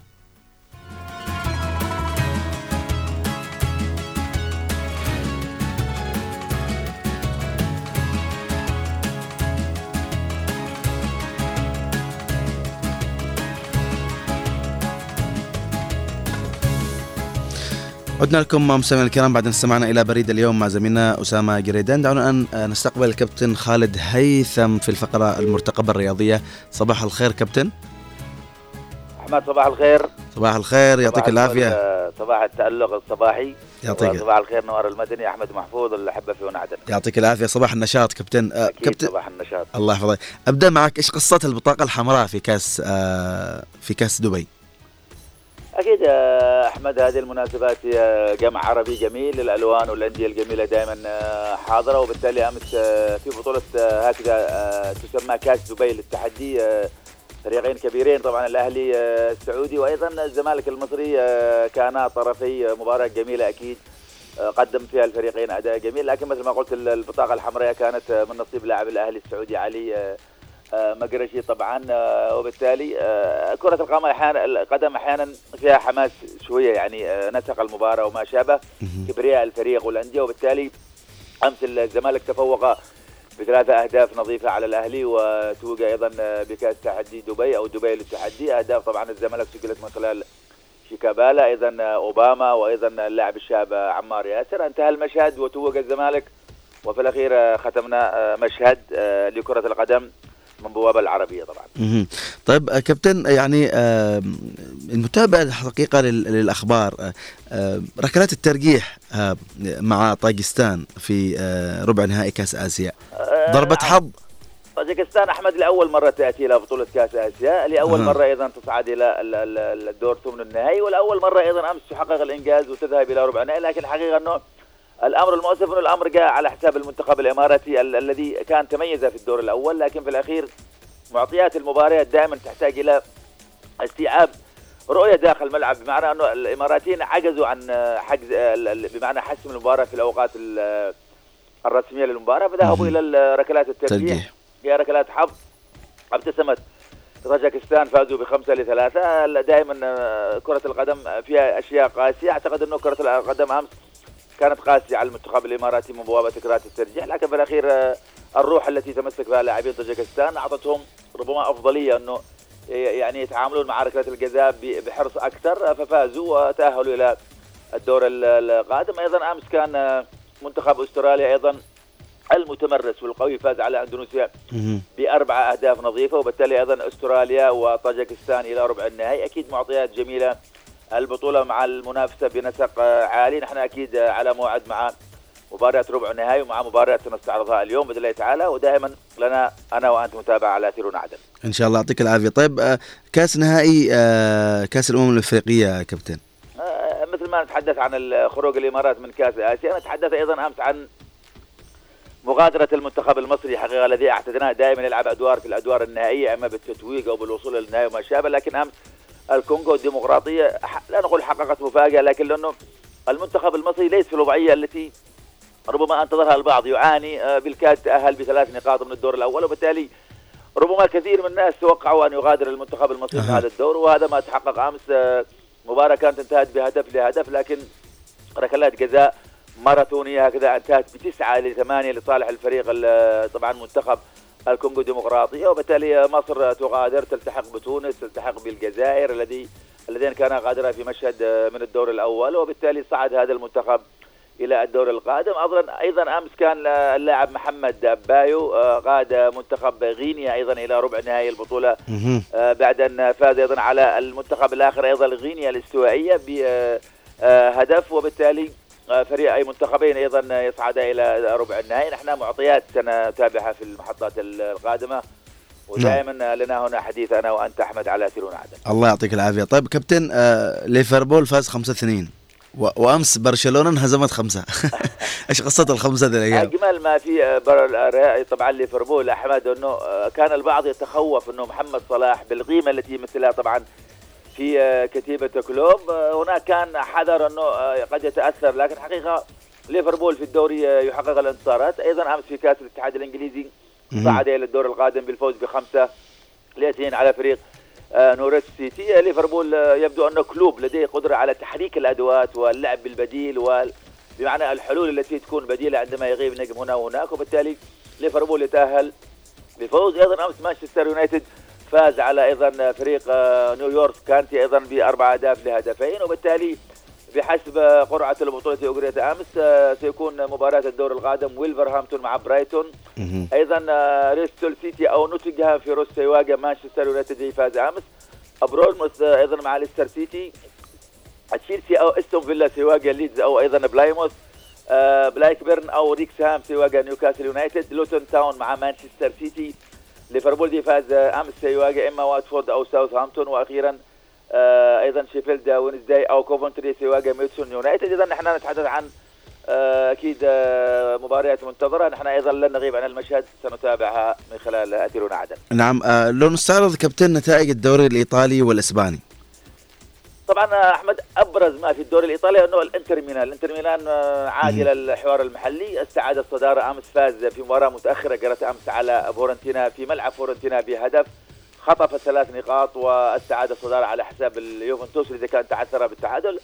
عدنا لكم مستمعينا الكرام بعد أن استمعنا إلى بريد اليوم مع زميلنا أسامة جريدان. دعونا أن نستقبل الكابتن خالد هيثم في الفقرة المرتقبة الرياضية. صباح الخير كابتن. أحمد صباح الخير. صباح الخير يعطيك العافية. صباح التألق الصباحي. يعطيك صباح الخير نوار المدني أحمد محفوظ الاحبه في هنا عدن يعطيك العافية. صباح النشاط كابتن. آه، أكيد كابتن صباح النشاط. الله يحفظك. أبدأ معك. إيش قصة البطاقة الحمراء في كأس آه، في كأس دبي؟ أكيد يا أحمد هذه المناسبات هي جمع عربي جميل الألوان والأندية الجميلة دائما آه، حاضرة وبالتالي أمس آه، في بطولة آه، هكذا تسمى كاس دبي للتحدي فريقين كبيرين طبعا الأهلي السعودي وأيضا الزمالك المصري كانا طرفي مباراة جميلة أكيد قدم فيها الفريقين أداء جميل لكن مثل ما قلت ال- البطاقة الحمراء كانت من نصيب لاعب الأهلي السعودي علي مقرشي طبعا آه، وبالتالي آه، كرة القدم أحيانا القدم أحيانا فيها حماس شوية يعني آه، نسق المباراة وما شابه كبرياء الفريق والأندية وبالتالي أمس الزمالك تفوق بثلاثة أهداف نظيفة على الأهلي وتوج أيضا آه، بكأس تحدي دبي أو دبي للتحدي. أهداف طبعا الزمالك سجلت من خلال شيكابالا أيضا آه، أوباما وأيضا اللاعب الشاب آه، عمار ياسر. انتهى المشهد وتوج الزمالك وفي الأخير آه، ختمنا آه، مشهد آه، لكرة القدم من بوابة العربية طبعا. طيب آه، كابتن يعني آه، المتابعة الحقيقة لل- للأخبار آه، آه، ركلات الترجيح آه، مع طاجستان في آه، ربع نهائي كأس آسيا آه، ضربة نعم. حظ طاجكستان أحمد لأول مرة تأتي إلى بطولة كأس آسيا لأول. مرة أيضا تصعد إلى ال- ال- ال- الدور ثمن النهائي ولأول مرة أيضا أمس تحقق الإنجاز وتذهب إلى ربع النهائي لكن الحقيقة أنه الأمر المؤسف انه الأمر جاء على حساب المنتخب الإماراتي ال- الذي كان تميز في الدور الأول لكن في الأخير معطيات المباريات دائما تحتاج إلى استيعاب رؤية داخل الملعب بمعنى أنه الإماراتيين عجزوا عن حجز بمعنى حسم المباراة في الأوقات ال- الرسمية للمباراة فذهبوا إلى ال- ركلات الترجيح ترجيح. هي ركلات حظ ابتسمت طاجكستان فازوا بخمسة لثلاثة. دائما آه، كرة القدم فيها أشياء قاسية. أعتقد أنه كرة القدم أمس كانت قاسية على المنتخب الإماراتي من بوابة كرات الترجيح لكن في الأخير آه، الروح التي تمسك بها لاعبين طاجكستان أعطتهم ربما أفضلية أنه يعني يتعاملون مع ركلة الجزاء بحرص أكثر ففازوا وتأهلوا إلى الدور ال- القادم. أيضا أمس كان آه، منتخب أستراليا أيضا المتمرس والقوي فاز على أندونيسيا بأربع أهداف نظيفة وبالتالي أيضا أستراليا وطاجكستان إلى ربع النهائي. أكيد معطيات جميلة البطولة مع المنافسة بنسق عالي. نحن أكيد آه، على موعد مع مباراة ربع النهائي ومع مباراة سنستعرضها اليوم بإذن الله تعالى. ودائما لنا أنا وأنت متابعة على اثير عدن. إن شاء الله. يعطيك العافية. طيب آه، كأس نهائي آه، كأس الأمم الأفريقية كابتن. آه، مثل ما نتحدث عن خروج الإمارات من كأس آسيا نتحدث أيضا أمس عن مغادرة المنتخب المصري حقيقة الذي اعتدناه دائما يلعب أدوار في الأدوار النهائية أما بالتتويج أو بالوصول للنهائي وما شابه لكن أمس الكونغو الديمقراطية لا نقول حققت مفاجأة لكن لأنه المنتخب المصري ليس في الوضعية التي ربما أنتظرها البعض يعاني آه، بالكاد تأهل بثلاث نقاط من الدور الأول وبالتالي ربما كثير من الناس توقعوا أن يغادر المنتخب المصري في هذا الدور وهذا ما تحقق أمس آه، مباراة كانت انتهت بهدف لهدف لكن ركلات جزاء ماراثونية هكذا انتهت بتسعة لثمانية لصالح الفريق ال- طبعا منتخب الكونغو الديمقراطية وبالتالي مصر تغادر تلتحق بتونس تلتحق بالجزائر الذي الذين كانا غادرا في مشهد آه، من الدور الأول وبالتالي صعد هذا المنتخب إلى الدور القادم. أيضا أيضا أمس كان اللاعب محمد بايو آه، قاد منتخب غينيا أيضا إلى ربع نهائي البطولة آه، بعد أن فاز أيضا على المنتخب الآخر أيضا غينيا الاستوائية بهدف وبالتالي آه، فريق أي منتخبين أيضا يصعدا إلى ربع النهائي. نحن معطيات سنتابعها في المحطات القادمة. ودائما لنا هنا حديث أنا وأنت أحمد على اثيرون عدن. الله يعطيك العافية. طيب كابتن آه ليفربول فاز 5 2 و... وأمس برشلونة انهزمت خمسة. إيش قصة الخمسة ذي الأيام؟ اجمل ما في آه، بر... طبعا ليفربول أحمد إنه آه، كان البعض يتخوف إنه محمد صلاح بالقيمة التي يمثلها طبعا في آه، كتيبة كلوب. هناك كان حذر أنه قد يتأثر لكن حقيقة ليفربول في الدوري يحقق الانتصارات. أيضا أمس في كأس الاتحاد الإنجليزي صعد إلى الدور القادم بالفوز بخمسة لإثنين على فريق آه، نوريتش سيتي. آه، ليفربول آه، يبدو أنه كلوب لديه قدرة على تحريك الأدوات واللعب بالبديل وال بمعنى الحلول التي تكون بديلة عندما يغيب نجم هنا وهناك. وبالتالي ليفربول يتأهل بفوز. أيضا أمس مانشستر يونايتد فاز على أيضا فريق نيوبورت كاونتي أيضا بأربع أهداف لهدفين وبالتالي بحسب قرعة البطولة أجريت أمس سيكون مباراة الدور القادم ولفرهامبتون مع برايتون. أيضا بريستول سيتي أو نوتنغهام فورست سيواجه مانشستر يونايتد فاز أمس. بورنموث أيضا مع ليستر سيتي. تشيلسي أو أستون فيلا سيواجه ليدز أو أيضا بلايموث. بلاكبيرن أو ريكسهام سيواجه نيوكاسل يونايتد. لوتون تاون مع مانشستر سيتي. ليفربول الذي فاز أمس سيواجه إما واتفورد أو ساوثهامبتون وأخيرا آه أيضا شيفيلد وينزداي أو كوفنتري سيواجه ميدستون يونايتد. اذا نحن نتحدث عن آه أكيد آه مباريات منتظرة. نحن أيضا لن نغيب عن المشهد سنتابعها من خلال اثيرنا عدن نعم آه لو نستعرض كابتن نتائج الدوري الإيطالي والإسباني. طبعا أحمد أبرز ما في الدوري الإيطالي أنه الإنتر ميلان، الإنتر ميلان عاد إلى الحوار المحلي، استعاد الصدارة أمس فاز في مباراة متأخرة جرت أمس على فورنتينا في ملعب فورنتينا بهدف. خطف ثلاث نقاط واستعاد الصدارة على حساب اليوفنتوس الذي كان تعثر بالتعادل.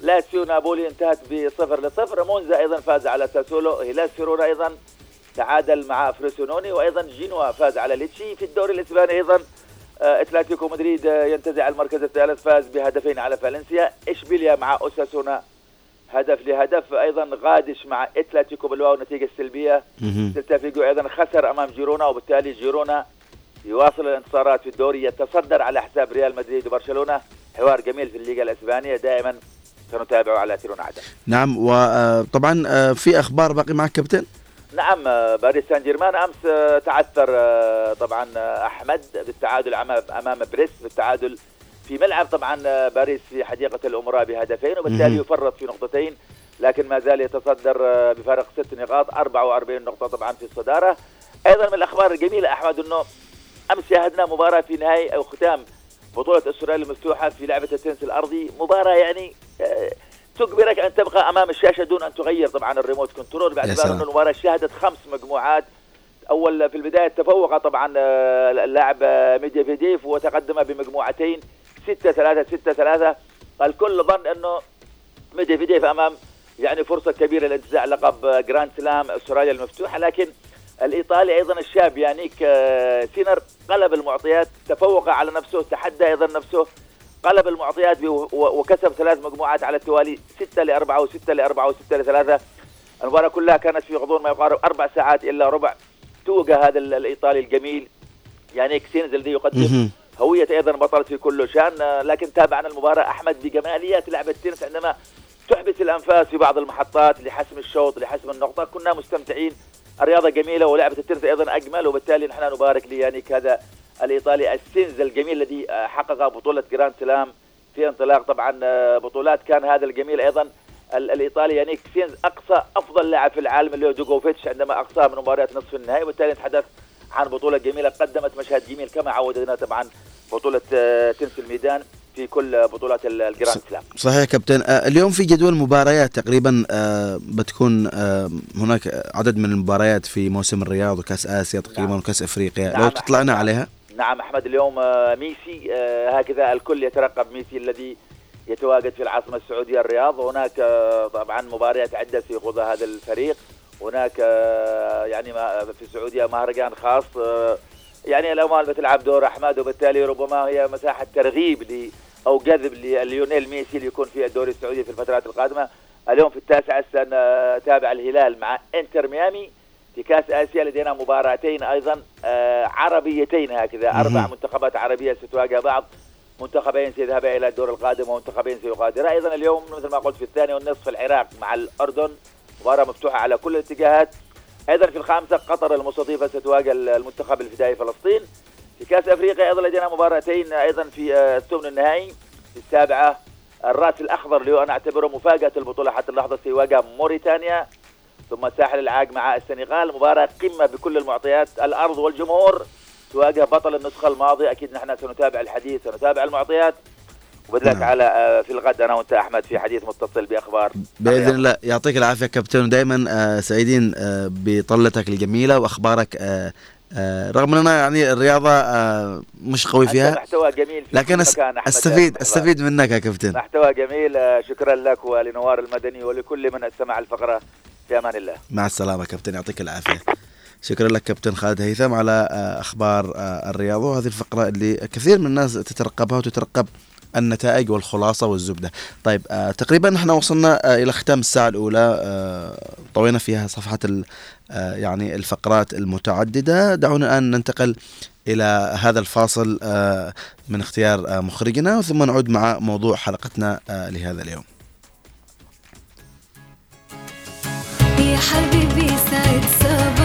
لاتسيو نابولي انتهت بصفر لصفر. مونزا أيضا فاز على ساسولو. هيلاس فيرونا أيضا تعادل مع فروزينوني. وأيضا جينوا فاز على ليتشي. في الدوري الإسباني أيضا أتلتيكو مدريد ينتزع المركز الثالث فاز بهدفين على فالنسيا. إشبيليا مع أوساسونا هدف لهدف. أيضا قادش مع أتلتيك بلباو نتيجة سلبية. سيلتا فيجو أيضا خسر أمام جيرونا وبالتالي جيرونا يواصل الانتصارات في الدوري يتصدر على حساب ريال مدريد وبرشلونة. حوار جميل في الليغا الإسبانية دائما سنتابعه على تيرون عدن. نعم وطبعا آه، في أخبار باقي معك كابتن؟ نعم آه، باريس سان جيرمان أمس آه، تعثر طبعا أحمد بالتعادل أمام بريس بالتعادل في ملعب طبعا باريس في حديقة الأمراء بهدفين وبالتالي يفرط في نقطتين لكن ما زال يتصدر بفارق ست نقاط 44 نقطة طبعا في الصدارة. أيضا من الأخبار الجميلة أحمد إنه أمس شاهدنا مباراة في نهايه أو ختام بطولة أستراليا المفتوحة في لعبة التنس الأرضي. مباراة يعني آه، تجبرك أن تبقى أمام الشاشة دون أن تغير طبعا ال remote control. باعتبار ان المباراة شهدت خمس مجموعات. أول في البداية تفوق طبعا آه، اللاعب آه، ميدفيديف وتقدم بمجموعتين 6 3 6 3 الكل ظن إنه ميدفيديف أمام يعني فرصة كبيرة لانتزاع لقب جراند سلام أستراليا المفتوحة. لكن الإيطالي أيضا الشاب يانيك آه، سينر قلب المعطيات تفوق على نفسه تحدى أيضا نفسه. قلب المعطيات وكسب ثلاث مجموعات على التوالي 6 ل 4 و6 ل 4 و6 ل 3 المباراة كلها كانت في غضون ما يقارب أربع ساعات إلا ربع. توج هذا الإيطالي الجميل يانيك سينر الذي يقدم هوية أيضا بطل في كل شأن آه، لكن تابعنا المباراة أحمد بجماليات لعبة التنس عندما تحبس الأنفاس في بعض المحطات لحسم الشوط لحسم النقطة. كنا مستمتعين. الرياضة جميلة ولعبة التنس أيضا أجمل وبالتالي نحن نبارك ليانيك هذا الإيطالي السينر الجميل الذي آه، حقق بطولة جراند سلام في انطلاق. طبعا آه، بطولات كان هذا الجميل أيضا. الإيطالي يانيك سينر أقصى أفضل لاعب في العالم اللي هو جوكوفيتش عندما اقصاه من مباريات نصف النهائي. وبالتالي نتحدث عن بطولة جميلة قدمت مشهد جميل كما عودنا طبعا بطولة آه، تنس الميدان في كل بطولات الجراند سلام. صحيح كابتن. اليوم في جدول مباريات تقريبا بتكون هناك عدد من المباريات في موسم الرياض وكأس آسيا تقريبا نعم. وكأس أفريقيا. نعم. لو تطلعنا نعم. عليها. نعم أحمد اليوم ميسي هكذا الكل يترقب ميسي الذي يتواجد في العاصمة السعودية الرياض. وهناك طبعا مباريات عدة سيخوضها هذا الفريق. هناك آه، يعني في السعودية مهرجان خاص. آه، يعني الأموال بتلعب دور أحمد وبالتالي ربما هي مساحة ترغيب ل أو جذب لليونيل ميسي ليكون في الدوري السعودي في الفترات القادمة. اليوم في التاسعة سنتابع الهلال مع إنتر ميامي. في كأس آسيا لدينا مباراتين أيضا آه، عربيتين هكذا. أربع منتخبات عربية ستواجه بعض. منتخبين سيذهبا إلى الدور القادم ومنتخبين سيغادرا أيضا اليوم مثل ما قلت في الثاني والنصف العراق مع الأردن. مباراة مفتوحة على كل الاتجاهات. أيضا في الخامسة قطر المستضيفة ستواجه المنتخب الفدائي فلسطين. في كأس أفريقيا أيضا لدينا مباراتين أيضا في آه، الثمن النهائي. في السابعة الرأس الأخضر اللي هو أنا أعتبره مفاجأة البطولة حتى اللحظة سيواجه موريتانيا. ثم ساحل العاج مع السنغال. مباراة قمة بكل المعطيات. الأرض والجمهور تواجه بطل النسخة الماضية. أكيد نحن سنتابع الحديث سنتابع المعطيات. وبدلك نعم. على آه، في الغد أنا وأنت أحمد في حديث متصل بأخبار بإذن الله. يعطيك العافية كابتن. ودائما آه، سعيدين آه، بطلتك الجميلة وأخبارك رغم أننا يعني الرياضة مش قوي فيها محتوى جميل في لكن أستفيد دائماً. أستفيد منك يا كابتن. محتوى جميل شكرا لك ولنوار المدني ولكل من استمع الفقرة. في أمان الله. مع السلامة كابتن يعطيك العافية. شكرا لك كابتن خالد هيثم على آه، أخبار آه، الرياضه وهذه الفقرة اللي كثير من الناس تترقبها وتترقب النتائج والخلاصة والزبدة. طيب آه تقريبا إحنا وصلنا آه إلى ختام الساعة الأولى. آه طوينا فيها صفحه ال- آه يعني الفقرات المتعددة، دعونا الآن ننتقل إلى هذا الفاصل آه من اختيار آه مخرجنا ثم نعود مع موضوع حلقتنا آه لهذا اليوم. حبيبي سعد صباح.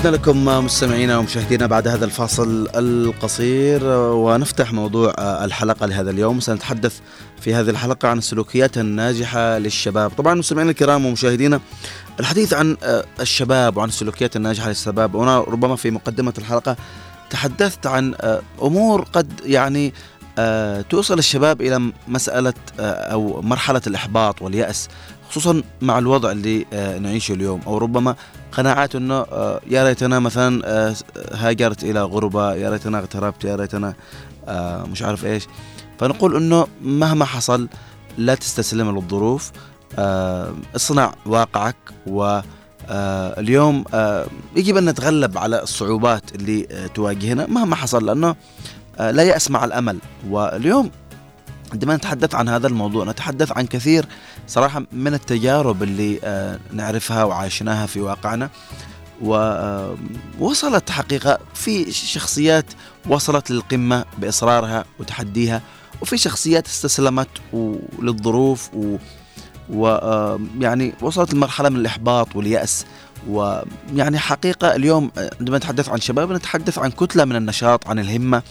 عدنا لكم مستمعينا ومشاهدينا بعد هذا الفاصل القصير ونفتح موضوع الحلقة لهذا اليوم. سنتحدث في هذه الحلقة عن السلوكيات الناجحة للشباب. طبعا مستمعينا الكرام ومشاهدينا الحديث عن الشباب وعن السلوكيات الناجحة للشباب وأنا ربما في مقدمة الحلقة تحدثت عن أمور قد يعني توصل الشباب إلى مسألة أو مرحلة الإحباط واليأس. خصوصا مع الوضع اللي نعيشه اليوم. أو ربما قناعات إنه يا ريتنا مثلا هاجرت إلى غربة يا ريتنا اغتربت يا ريتنا مش عارف إيش. فنقول إنه مهما حصل لا تستسلم للظروف. اصنع واقعك و اليوم يجب أن نتغلب على الصعوبات اللي تواجهنا مهما حصل لأنه لا يأس مع الأمل. واليوم عندما نتحدث عن هذا الموضوع نتحدث عن كثير صراحة من التجارب اللي نعرفها وعايشناها في واقعنا. ووصلت حقيقة في شخصيات وصلت للقمة بإصرارها وتحديها وفي شخصيات استسلمت للظروف و ويعني وصلت لمرحلة من الإحباط واليأس. ويعني حقيقة اليوم عندما نتحدث عن شباب نتحدث عن كتلة من النشاط عن الهمة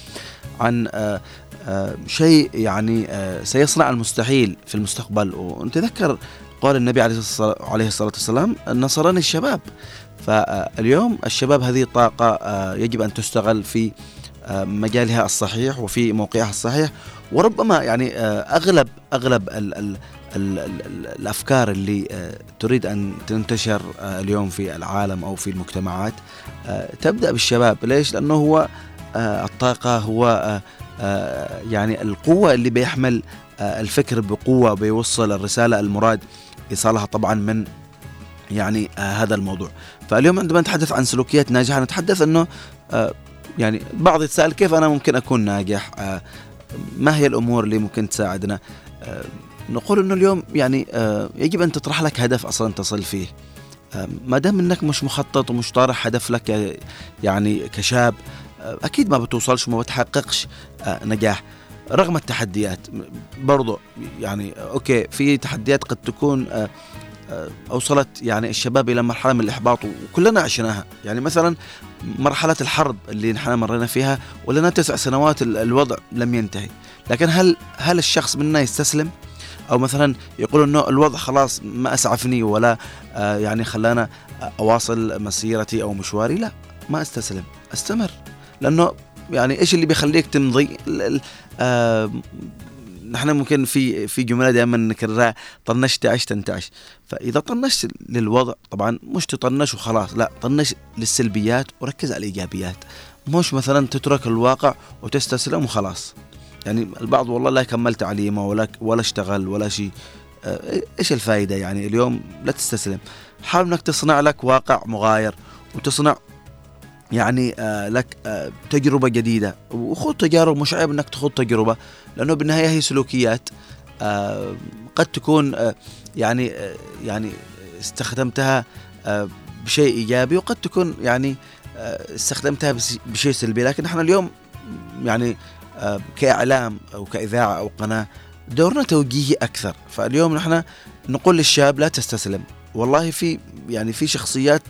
عن شيء يعني سيصنع المستحيل في المستقبل. ونتذكر قول النبي عليه الصلاة والسلام نصرني الشباب. فاليوم الشباب هذه الطاقة يجب أن تستغل في مجالها الصحيح وفي موقعها الصحيح. وربما يعني أغلب أغلب ال ال ال ال الأفكار اللي تريد أن تنتشر اليوم في العالم أو في المجتمعات تبدأ بالشباب. ليش؟ لأنه هو الطاقة هو يعني القوة اللي بيحمل الفكر بقوة بيوصل الرسالة المراد إيصالها طبعا من يعني هذا الموضوع. فاليوم عندما نتحدث عن سلوكيات ناجحة نتحدث أنه يعني بعض يتساءل كيف أنا ممكن أكون ناجح؟ ما هي الأمور اللي ممكن تساعدنا؟ نقول أنه اليوم يعني يجب أن تطرح لك هدف أصلا تصل فيه. آه، ما دام أنك مش مخطط ومش طارح هدف لك يعني كشاب آه، أكيد ما بتوصلش وما بتحققش آه، نجاح. رغم التحديات برضو يعني أوكي في تحديات قد تكون آه، آه، أوصلت يعني الشباب إلى مرحلة من الإحباط وكلنا عشناها. يعني مثلا مرحلة الحرب اللي نحن مرينا فيها ولنا تسع سنوات ال- الوضع لم ينتهي. لكن هل هل الشخص منا يستسلم؟ أو مثلا يقول إنه الوضع خلاص ما أسعفني ولا يعني خلانا أواصل مسيرتي أو مشواري؟ لا ما أستسلم. أستمر. لأنه يعني إيش اللي بيخليك تمضي نحن ممكن في في جملة دائما نكررها طنشت عشت انتعش فإذا طنشت للوضع طبعا مش تطنش وخلاص لا طنش للسلبيات وركز على الإيجابيات. مش مثلا تترك الواقع وتستسلم وخلاص. يعني البعض والله لا كمل تعليمه ولا ولا اشتغل ولا شيء آه، إيش الفائده يعني؟ اليوم لا تستسلم. حاول إنك تصنع لك واقع مغاير وتصنع يعني آه لك آه تجربة جديدة. وخذ تجارب مش عيب إنك تخوض تجربة لأنه بالنهاية هي سلوكيات. آه قد تكون يعني يعني استخدمتها بشيء إيجابي وقد تكون يعني استخدمتها بشيء سلبي. لكن إحنا اليوم يعني كإعلام أو كإذاعة أو قناة دورنا توجيهي أكثر. فاليوم نحن نقول للشاب لا تستسلم. والله في يعني في شخصيات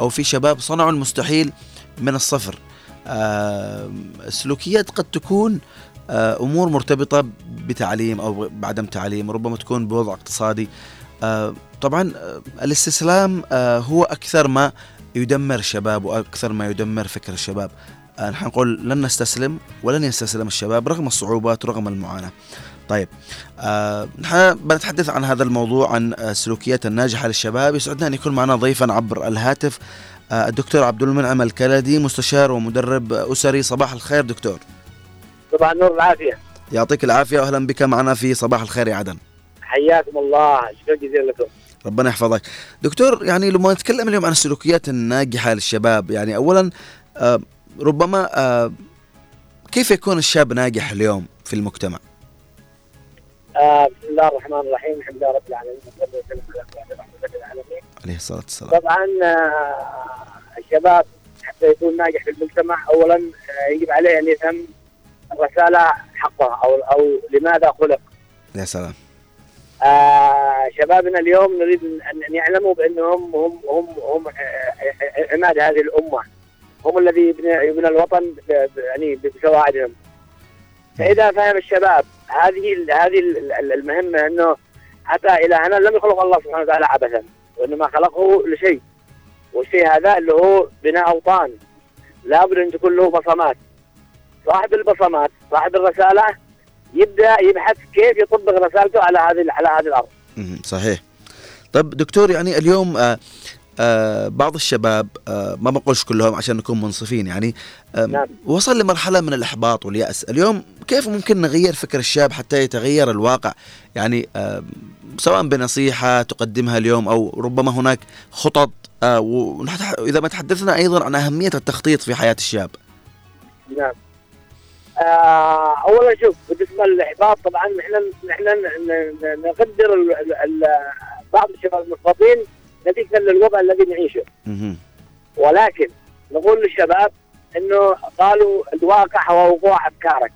أو في شباب صنعوا المستحيل من الصفر. آه، السلوكيات قد تكون آه، أمور مرتبطة بتعليم أو بعدم تعليم ربما تكون بوضع اقتصادي. آه، طبعا آه، الاستسلام آه، هو أكثر ما يدمر الشباب وأكثر ما يدمر فكر الشباب. آه، نحن نقول لن نستسلم ولن يستسلم الشباب رغم الصعوبات رغم المعاناة. طيب آه نحن بنتحدث عن هذا الموضوع عن آه، السلوكيات الناجحة للشباب. يسعدنا أن يكون معنا ضيفا عبر الهاتف آه الدكتور عبد المنعم الكلدي مستشار ومدرب أسري صباح الخير دكتور. طبعا نور العافية. يعطيك العافية وأهلا بك معنا في صباح الخير يا عدن. حياكم الله شكرا جزيلا لكم. ربنا يحفظك. دكتور يعني لما نتكلم اليوم عن السلوكيات الناجحة للشباب يعني أولا آه ربما آه كيف يكون الشاب ناجح اليوم في المجتمع؟ آه بسم الله الرحمن الرحيم الحمد لله رب العالمين والصلاة والسلام على سيدنا محمد العالمين عليه الصلاة والسلام. طبعا آه الشباب حتى يكون ناجح في المجتمع اولا آه يجب عليه أن يفهم الرسالة حقها أو أو لماذا خلق. يا سلام. آه شبابنا اليوم نريد ان أن يعلموا بأنهم هم هم هم آه، عماد هذه الأمة. هم الذي يبنى الوطن يعني بسواعدهم فإذا فهم الشباب هذه هذه ال- ال- المهمة أنه حتى الهنا لم يخلق الله سبحانه وتعالى عبثا. وإنما خلقه لشيء والشيء هذا اللي هو بناء أوطان. لابد أن تكون له بصمات. صاحب البصمات صاحب الرسالة يبدأ يبحث كيف يطبق رسالته على هذه على هذه الأرض. مهم. صحيح. طب دكتور يعني اليوم آه آه بعض الشباب آه ما بقولش كلهم عشان نكون منصفين يعني آه نعم. وصل لمرحلة من الإحباط واليأس. اليوم كيف ممكن نغير فكر الشاب حتى يتغير الواقع؟ يعني آه سواء بنصيحة تقدمها اليوم أو ربما هناك خطط آه ونحت- إذا ما تحدثنا أيضا عن أهمية التخطيط في حياة الشاب. نعم. آه اولا شوف بالنسبة للإحباط طبعا إحنا إحنا ن- ن- نقدر ال- ال- ال- بعض الشباب المحبطين نتيجة للوضع الذي نعيشه. ولكن نقول للشباب إنه قالوا الواقع هو وقوع أفكارك.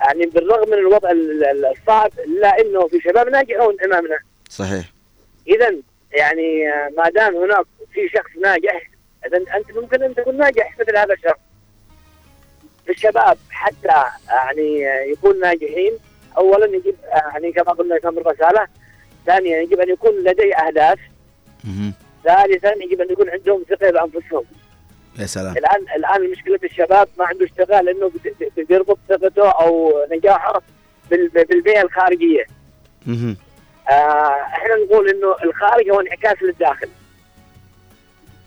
يعني بالرغم من الوضع ال- ال- الصعب إلا إنه في شباب ناجحون أمامنا. صحيح. اذا يعني آه، ما دام هناك في شخص ناجح اذا أنت ممكن أن تكون ناجح مثل هذا الشخص. الشباب حتى يعني آه، يكون ناجحين اولا يجب آه، يعني كما قلنا كم الرساله ثانيا يجب أن يكون لديه أهداف. ثالثا يجب أن يكون عندهم ثقة بأنفسهم. يا سلام. الان الآن مشكله الشباب ما عنده اشتغال لأنه بيربط ثقته أو نجاحه بال- بالبيئة الخارجية. آه إحنا نقول إنه الخارج هو انعكاس للداخل.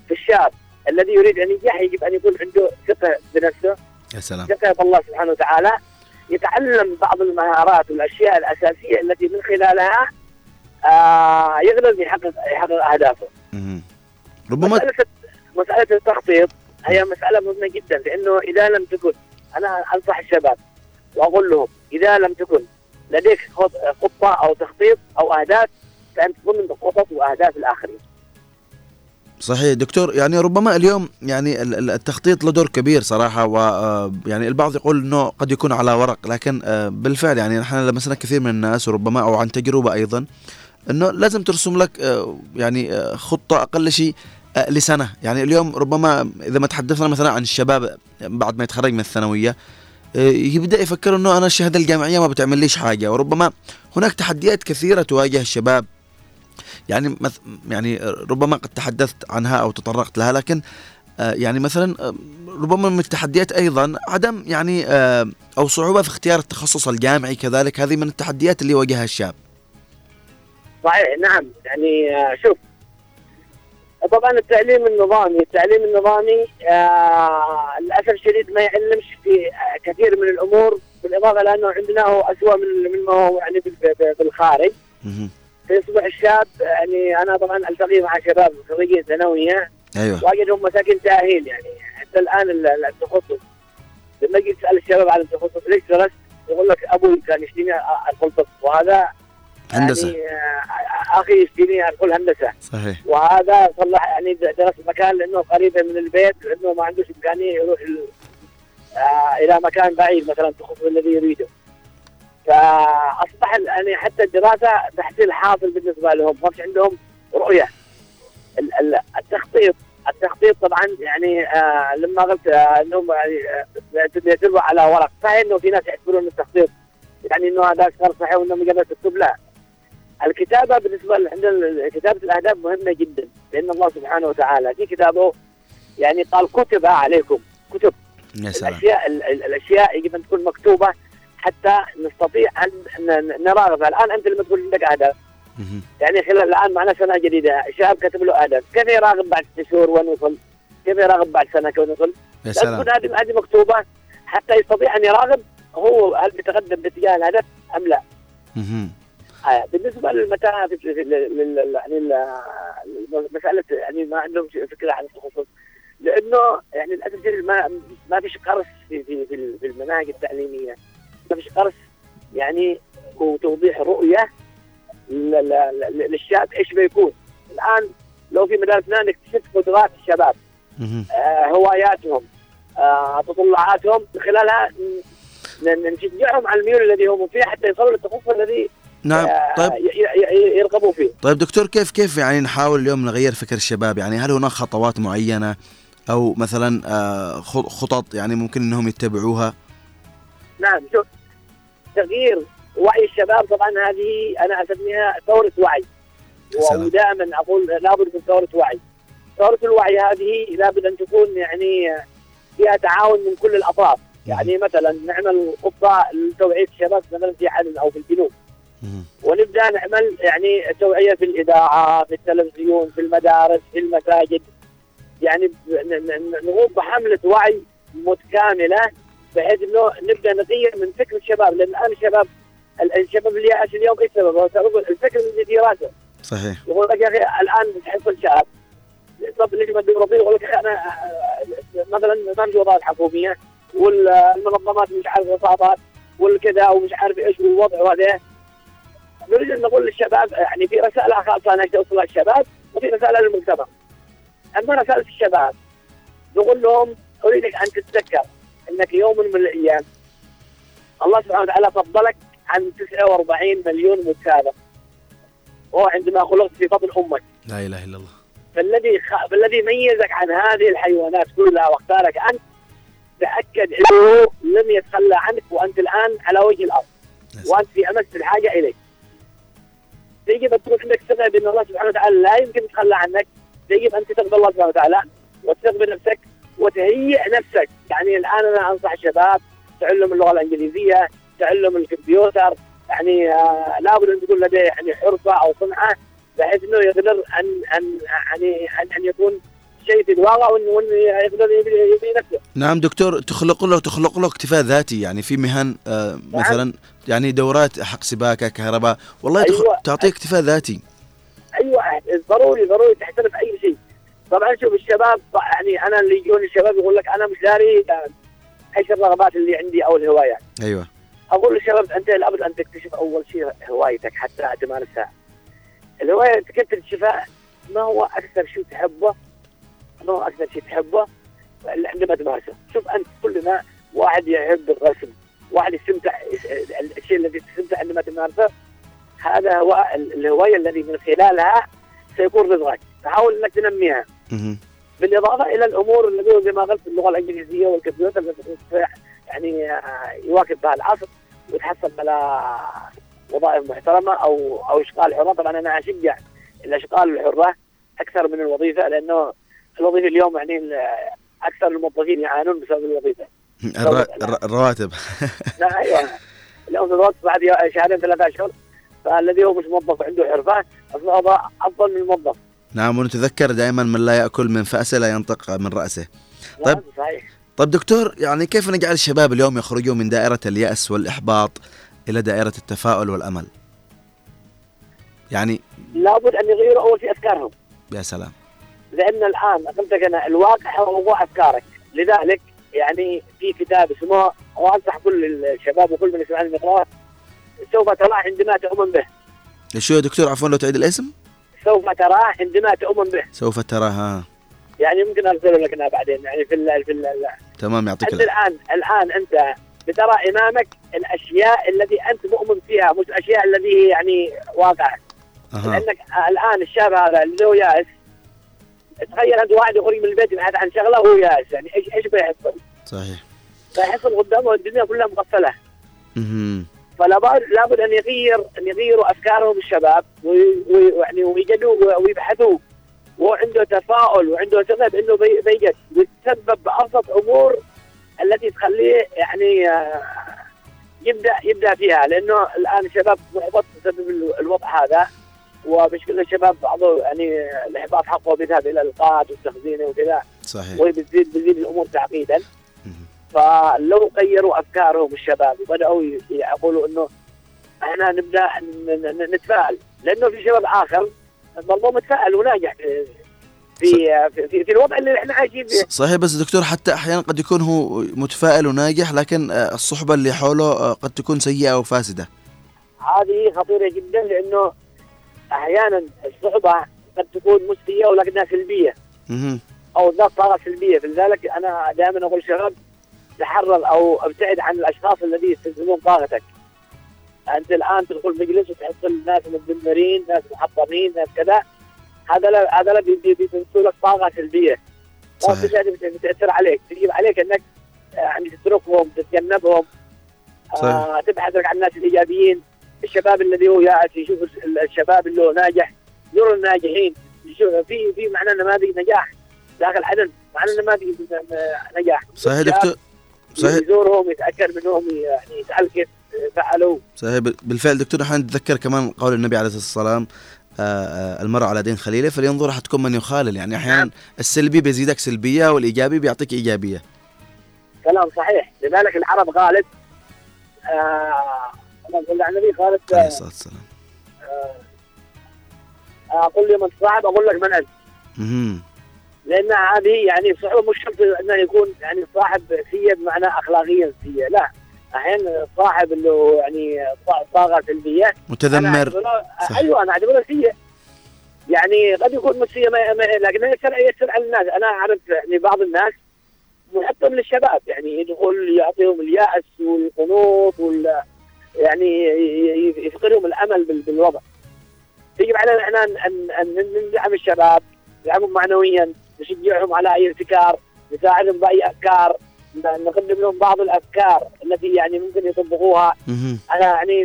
في الشاب الذي يريد أن ينجح يجب أن يكون عنده ثقة بنفسه. يا سلام. ثقة بالله سبحانه وتعالى. يتعلم بعض المهارات والأشياء الأساسية التي من خلالها آه يقدر يحقق يحقق أهدافه. ربما مسألة التخطيط هي مسألة مهمة جدا لأنه إذا لم تكن أنا أنصح الشباب وأقول لهم إذا لم تكن لديك خط- خطة أو تخطيط أو أهداف فأنت ضمن خطط وأهداف الآخرين. صحيح. دكتور يعني ربما اليوم يعني ال- ال- التخطيط له دور كبير صراحة ويعني البعض يقول إنه قد يكون على ورق لكن آه، بالفعل يعني نحن لمسنا كثير من الناس وربما أو عن تجربة أيضا إنه لازم ترسم لك آه، يعني آه، خطة أقل شيء آه، لسنة. يعني اليوم ربما إذا ما تحدثنا مثلا عن الشباب بعد ما يتخرج من الثانوية آه، يبدأ يفكر إنه أنا الشهاده الجامعية ما بتعمل ليش حاجة. وربما هناك تحديات كثيرة تواجه الشباب. يعني مث يعني ربما قد تحدثت عنها أو تطرقت لها لكن آه، يعني مثلا ربما من التحديات أيضا عدم يعني أو صعوبة في اختيار التخصص الجامعي كذلك. هذه من التحديات اللي يواجهها الشاب. صحيح نعم. يعني شوف طبعا التعليم النظامي التعليم النظامي آه للأسف الشديد ما يعلمش في آه، كثير من الأمور بالإضافة لأنه عندنا هو اسوء من مما هو يعني بال- بال- بالخارج. فيصبح الشاب يعني أنا طبعا ألتقي مع شباب خريجين ثانوية. أيوه. واجدهم مساكين تأهيل يعني. حتى الآن ال- ال- التخصص. لما أجي تسأل الشباب عن التخصص ليش درست؟ يقول لك أبوي كان أ- أدخل طب. وهذا هندسة. يعني آه، أخي يشتيني ادخل هندسة. صحيح. وهذا صلح يعني درس مكان لأنه قريبه من البيت لأنه ما عندوش إمكانية يروح آه إلى مكان بعيد مثلا التخصص الذي يريده. فأصبح يعني حتى الدراسة تحصيل حاصل بالنسبة لهم. ما فيش عندهم رؤية. ال- ال- التخطيط التخطيط طبعا يعني آه لما قلت آه إنهم يعني يدلوا على ورق. صحيح إنه في ناس يعتبرون التخطيط. يعني إنه هذا صار صحيح وانه مجرد تكتب لا. الكتابة بالنسبة عندنا كتابة الأهداف مهمة جدا لأن الله سبحانه وتعالى في كتابه يعني قال كتب عليكم كتب يا سلام الاشياء ال- ال- الأشياء يجب أن تكون مكتوبة حتى نستطيع أن ن- نراغبها الان أنت لما تقول عندك أهداف يعني خلال الآن معنا سنة جديدة شاب كتب له أهداف كيف يراغب بعد ست شهور وين يوصل؟ كيف يراغب بعد سنة كيف يوصل؟ يا سلام هذه هذه مكتوبة حتى يستطيع أن يراغب هو هل بيتقدم باتجاه الهدف أم لا؟ آه، بالنسبة للمتاهة في يعني ال- مسألة يعني ما عندهم فكرة عن التخصص. لأنه يعني للأسف ما ما فيش قرص في في في ال- في المناهج التعليمية. ما فيش قرص يعني وتوضيح رؤية للشاب إيش بيكون. الآن لو في مدارسنا نكتشف قدرات الشباب آه، هواياتهم آه، تطلعاتهم من خلالها نشجعهم على الميول الذي هم فيه حتى يصلوا للتخصص الذي نعم. آه، طيب. يرغبوا فيه. طيب دكتور كيف كيف يعني نحاول اليوم نغير فكر الشباب؟ يعني هل هناك خطوات معينة؟ أو مثلا آه، خطط يعني ممكن أنهم يتبعوها؟ نعم شوف تغيير وعي الشباب طبعا هذه أنا أسميها ثورة وعي. سلام. ودائما أقول لابد من ثورة وعي. ثورة الوعي هذه لابد أن تكون يعني فيها تعاون من كل الأطراف. يعني مثلا نعمل خطه لتوعية الشباب مثلا في عدن أو في الجنوب. ونبدأ نعمل يعني توعية في الإذاعة في التلفزيون في المدارس في المساجد. يعني نقوم بحملة وعي متكاملة بحيث إنه نبدأ نغير من فكر الشباب. لأن الآن الشباب ال- الشباب اللي يعيش اليوم إيش سبب؟ هو سبب الفكر اللي في راسه. صحيح. يقول لك يا أخي الآن تحصل شاب طب تدور فيه يقول لك أنا مثلا ما في وظائف حكومية والمنظمات مش عارف وساطات والكذا ومش عارف إيش والوضع وهذا. نريد أن نقول للشباب يعني في رسالة خاصة أنا توصلها للشباب وفي رسالة للمجتمع. أما رسالة الشباب نقول لهم أريدك أن تتذكر إنك يوم من الأيام الله سبحانه وتعالى فضلك عن 49 مليون متسابق وهو عندما خلقت في بطن أمك. لا إله إلا الله. فالذي خ... فالذي ميزك عن هذه الحيوانات كلها واختارك أنت تأكد إنه لم يتخلى عنك وأنت الآن على وجه الأرض. وأنت في أمس الحاجة إليه. يجب أن تكون عندك ثقة بأن الله سبحانه وتعالى لا يمكن يتخلى عنك. يجب أن تثق بالله سبحانه وتعالى وتثق بنفسك وتهيئ نفسك. يعني الآن أنا أنصح الشباب تعلم اللغة الإنجليزية تعلم الكمبيوتر. يعني آه لابد أن تكون لديه يعني حرفة أو صنعة بحيث إنه يقدر ان ان يعني ان, أن يكون شيء في الواقع وانه يقدر يبني نفسه نعم دكتور تخلق له تخلق له اكتفاء ذاتي يعني في مهن آه مثلا يعني دورات حق سباكة كهرباء. والله تخ... أيوة. تعطيه اكتفاء ذاتي. أيوه ضروري ضروري تحترف أي شيء. طبعا شوف الشباب يعني أنا اللي يجوني الشباب يقول لك أنا مش داري آه، إيش الرغبات اللي عندي أو الهوايات أيوة. أقول للشباب أنت لابد أن تكتشف أول شيء هوايتك حتى تمارسها الهواية أنت كيف تكتشفها ما هو أكثر شيء تحبه؟ هو أكثر شيء تحبه؟ عندما تمارسه. شوف أنت كلنا واحد يحب الرسم. واحد يستمتع الشيء الذي تستمتع عندما تمارسه هذا هو الهواية الذي من خلالها سيكون رزقك. فحاول إنك تنميها. بالإضافة إلى الأمور التي زي ما قلت اللغة الإنجليزية والكمبيوتر يعني آه، يواكب بها العصر ويتحصل على وظائف محترمة أو أو إشغال حرة. طبعا أنا أشجع الأشغال الحرة أكثر من الوظيفة لأنه الوظيفة اليوم يعني أكثر الموظفين يعانون بسبب الوظيفة. الر- الر- الرواتب. لا أيوه. اليوم الوقت بعد شهرين ثلاثة أشهر. فالذي هو مش موظف عنده حرفه اصبح أفضل من الموظف. نعم ونتذكر دائما من لا يأكل من فأسه لا ينطق من طيب نعم، صحيح. طيب دكتور يعني كيف نجعل الشباب اليوم يخرجوا من دائرة اليأس والإحباط إلى دائرة التفاؤل والأمل؟ يعني لابد أن يغيروا أول شيء أفكارهم. يا سلام. لأن الآن قلت لك أنا الواقع هو موضوع أفكارك. لذلك يعني في كتاب اسمه وانصح كل الشباب وكل من يسمعني يقراه سوف تراه عندما تؤمن به. شو يا دكتور عفوا لو تعيد الاسم؟ سوف تراه عندما تؤمن به. سوف تراها يعني ممكن ارسله لك أنا بعدين يعني في ال في ال تمام يعطيك أنت الان الآن أنت بترى إمامك الأشياء التي أنت مؤمن فيها مش الأشياء التي هي يعني واقعة. أها. لأنك الآن الشاب هذا اللي هو يائس تخيل انت واحد يخرج من البيت يبحث عن شغلة وهو يائس يعني إيش إيش بيحصل؟ صحيح. فيحصل قدامه الدنيا كلها مقفلة. مهم. فلا بد لابد أن يغير أن يغيروا أفكارهم الشباب وي- وي- ويعني ويجدوا ويبحثوا وعنده تفاؤل وعنده ثقة بأنه بي- بيجد. ويتسبب بأبسط أمور التي تخليه يعني آه، يبدا يبدأ فيها. لأنه الآن الشباب محبط بسبب ال- الوضع هذا. ومش كل الشباب بعضه يعني الإحباط حقه بيذهب إلى القاعات والتخزينه وكذا. صحيح. وبتزيد بتزيد الأمور تعقيدا. فلو غيروا أفكارهم الشباب وبدأوا يقولوا إنه إحنا نبدأ نتفائل لأنه في شباب آخر برضه متفائل وناجح في في في, الوضع اللي إحنا عايشين فيه. صحيح بس دكتور حتى أحيانا قد يكون هو متفائل وناجح لكن آه، الصحبة اللي حوله آه، قد تكون سيئة وفاسدة هذه خطيرة جدا لأنه أحيانا الصحبه قد تكون مسيئه ولكنها سلبية. مهم. أو ذات طاقة سلبية. فلذلك أنا دائما أقول شباب تحرر أو أبتعد عن الأشخاص الذين يستخدمون طاقتك. أنت الآن تدخل مجلس وتحصل ناس متدمرين ناس محطمين ناس كذا. هذا لا هذا لا بي- بي- بيمثلوا لك طاقة سلبية. صحيح. بتاثر عليك. تجيب عليك إنك آه، يعني تتركهم تتجنبهم. آه صحيح. تبحث لك عن الناس الإيجابيين. الشباب الذي هو يائس يشوف ال- الشباب اللي هو ناجح يرى الناجحين. يشوف في في معنا نماذج نجاح. داخل عدن معنا نماذج نجاح. صحيح دكتور. صحيح. يزورهم يتأكد منهم يعني يسال كيف فعلوا. صحيح. بال- بالفعل دكتور نحن نتذكر كمان قول النبي عليه الصلاة والسلام آه، آه، المرء على دين خليلة فلينظر حتكون من يخالل. يعني أحيانا السلبي بيزيدك سلبية والإيجابي بيعطيك إيجابية. كلام صحيح. لذلك العرب قالت آه النبي قالت عليه آه الصلاة والسلام. آه قل لي من صاحب أقول لك من انت. لأن هذه يعني صحبه مش شرط إنه يكون يعني صاحب سيء بمعنى اخلاقيا سيء لا. أحيانا صاحب اللي هو يعني طا- طاقة سلبية. أنا متذمر. أعتبره- صح. أيوه أنا أعتبره سيء. يعني قد يكون مش سيء لكن يسر يسر على الناس. أنا أعرف يعني بعض الناس محطم للشباب. يعني يدخل يعطيهم اليأس والقنوط وال يعني يفقدهم الأمل بال- بالوضع يجب علينا إحنا ان ان ندعم الشباب ندعمهم معنويا نشجعهم على أي ابتكار نساعدهم بأي أفكار نقدم لهم بعض الأفكار التي يعني ممكن يطبقوها. أنا يعني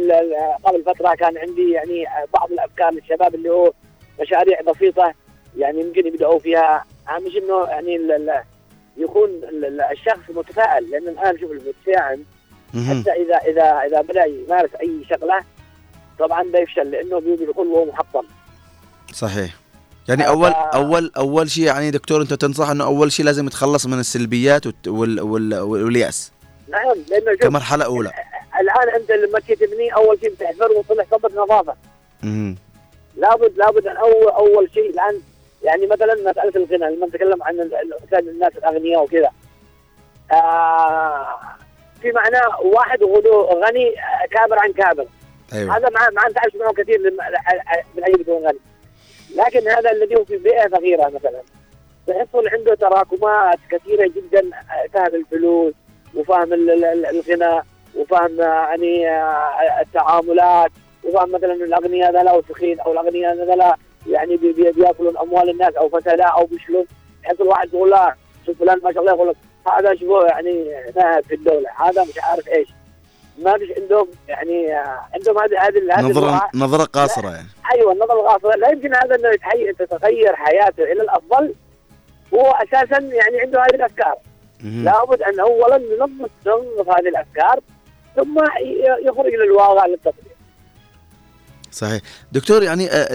قبل فترة كان عندي يعني بعض الأفكار للشباب اللي هو مشاريع بسيطة يعني يمكن يبدأوا فيها اهم شيء إنه يعني يكون ال- ال- الشخص متفائل لأن الآن شوف المتفائل مهم. حتى اذا اذا إذا بدأ يمارس أي شغلة طبعا بيفشل لأنه بيدخل وهو محطم. صحيح. يعني اول اول أول شيء يعني دكتور أنت تنصح إنه أول شيء لازم يتخلص من السلبيات وال وال واليأس. نعم لأنه كمرحلة أولى. الآن أنت لما تيجي تبني أول شيء بتحفر وتصلح طبق نظافة. مهم. لابد لابد أن اول أول شيء الآن يعني مثلا مسألة الغنى لما نتكلم عن ال- ال- الناس الأغنياء وكذا. آه في معناه واحد غدو غني كابر عن كابر. أيوه. هذا ما ما نتعايش معه كثير من أجل يكون غني. لكن هذا الذي هو في بيئة فقيرة مثلا. بيحصل عنده تراكمات كثيرة جدا فهم الفلوس ال- الغنى وفهم آه، يعني آه، التعاملات وفهم مثلا الأغنياء هذول وسخين أو الأغنياء هذول يعني بي- بي- بيأكلون أموال الناس أو فتلاء أو بيشلون. يحصل واحد يقول لا شوف فلان ما شاء الله يقول لك هذا شوفوا يعني نائب في الدولة. هذا مش عارف إيش. ما فيش عندهم يعني عندهم هذه هذه الوعي. نظرة قاصرة يعني. أيوه النظر الغاصبه لا يمكن هذا إنه يتحي... تتغير حياته إلى الأفضل. هو أساسا يعني عنده هذه الأفكار. لابد ان اولا ننظف ننظف هذه الأفكار ثم يخرج للواقع للتطبيق. صحيح. دكتور يعني آه،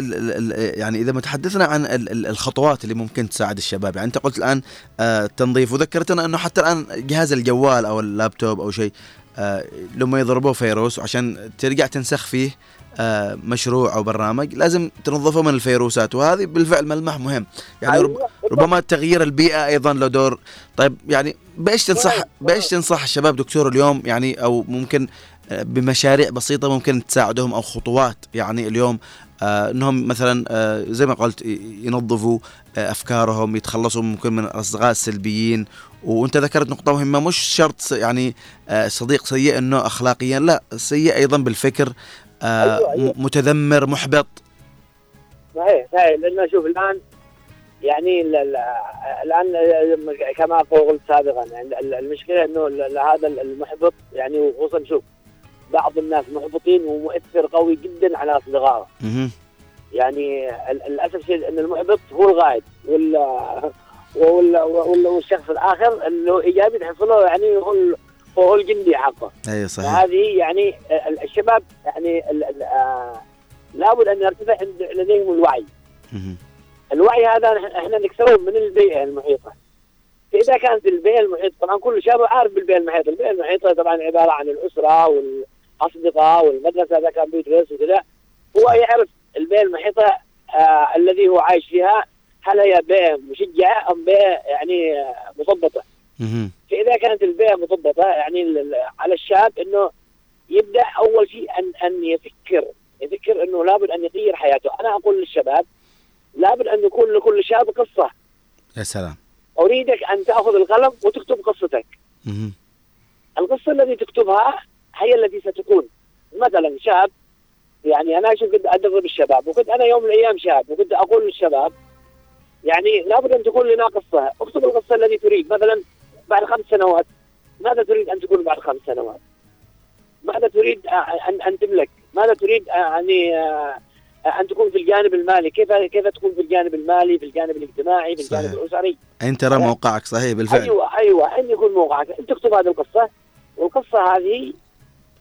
يعني إذا ما تحدثنا عن ال- ال- الخطوات اللي ممكن تساعد الشباب يعني أنت قلت الآن آه، التنظيف وذكرتنا إنه حتى الآن جهاز الجوال أو اللابتوب أو شيء آه، لما يضربوه فيروس وعشان ترجع تنسخ فيه آه، مشروع أو برنامج لازم تنظفه من الفيروسات وهذه بالفعل ملمح مهم. يعني رب أيوة، ربما تغيير البيئة أيضا له دور. طيب يعني بإيش تنصح بإيش تنصح الشباب دكتور اليوم يعني أو ممكن آه، بمشاريع بسيطة ممكن تساعدهم أو خطوات. يعني اليوم آه إنهم مثلا آه زي ما قلت ينظفوا آه أفكارهم يتخلصوا ممكن من الاصدقاء السلبيين وأنت ذكرت نقطة مهمة مش شرط يعني آه صديق سيء إنه اخلاقيا لا سيء أيضا بالفكر آه أيوة، أيوة. متذمر محبط. صحيح صحيح. لأنه شوف الآن يعني ال- ال- الآن كما قلت سابقا يعني ال- المشكلة إنه هذا المحبط يعني وخصوصا شوف بعض الناس محبطين ومؤثر قوي جدا على أصدقائه. يعني للاسف الشديد إن المحبط هو الغايد وال وال وال- والشخص الآخر اللي هو إيجابي تحصله يعني هو هو الجندي حقه. أيوه صحيح. هذه يعني ال- الشباب يعني آه، لابد أن يرتفع عند- لديهم الوعي. الوعي هذا إحنا نكسره من البيئة المحيطة. فإذا كانت البيئة المحيطة طبعا كل شاب عارف بالبيئة المحيطة، البيئة المحيطة طبعا عبارة عن الأسرة والاصدقاء والمدرسة إذا كان بيدرس وكذا هو يعرف البيئه المحيطة آه الذي هو عايش فيها هل هي بيئه مشجعه أم بيئه يعني آه، مثبطه مهم. فإذا كانت البيئه مثبطه يعني على الشاب إنه يبدأ أول شيء ان أن يفكر يفكر إنه لابد أن يغير حياته، أنا أقول للشباب لابد أن يكون لكل شاب قصة، يا سلام. أريدك أن تأخذ القلم وتكتب قصتك،. القصة التي تكتبها هي التي ستكون مثلا شاب يعني أنا شو كنت أدرب الشباب وكنت أنا يوم من الأيام شاب وكنت أقول للشباب يعني لابد أن تكون لنا قصة، اكتب القصة التي تريد مثلا بعد خمس سنوات ماذا تريد أن تكون بعد خمس سنوات؟ ماذا تريد ان أن تملك؟ ماذا تريد يعني أن تكون في الجانب المالي؟ كيف كيف تكون في الجانب المالي، في الجانب الاجتماعي، في الجانب صحيح. الأسري؟ أنت ترى موقعك صحيح بالفعل أيوه أيوه أن يكون موقعك أنت تكتب هذه القصة والقصة هذه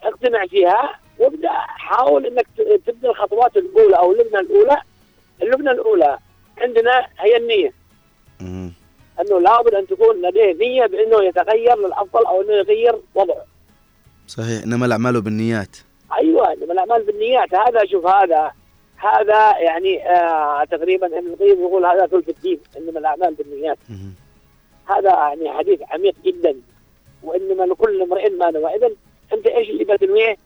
أقتنع فيها وابدأ حاول إنك تبدا الخطوات الأولى أو اللبنة الأولى. اللبنة الأولى عندنا هي النية. مهم. إنه لابد أن تكون لديه نية بإنه يتغير للأفضل أو إنه يغير وضعه. صحيح. إنما الأعمال بالنيات. أيوه إنما الأعمال بالنيات. هذا شوف هذا هذا يعني آه تقريبا ابن القيم يقول هذا ثلث الدين. إنما الأعمال بالنيات. مهم. هذا يعني حديث عميق جدا. وإنما لكل امرئ ما نوى. اذا أنت إيش اللي بتنويه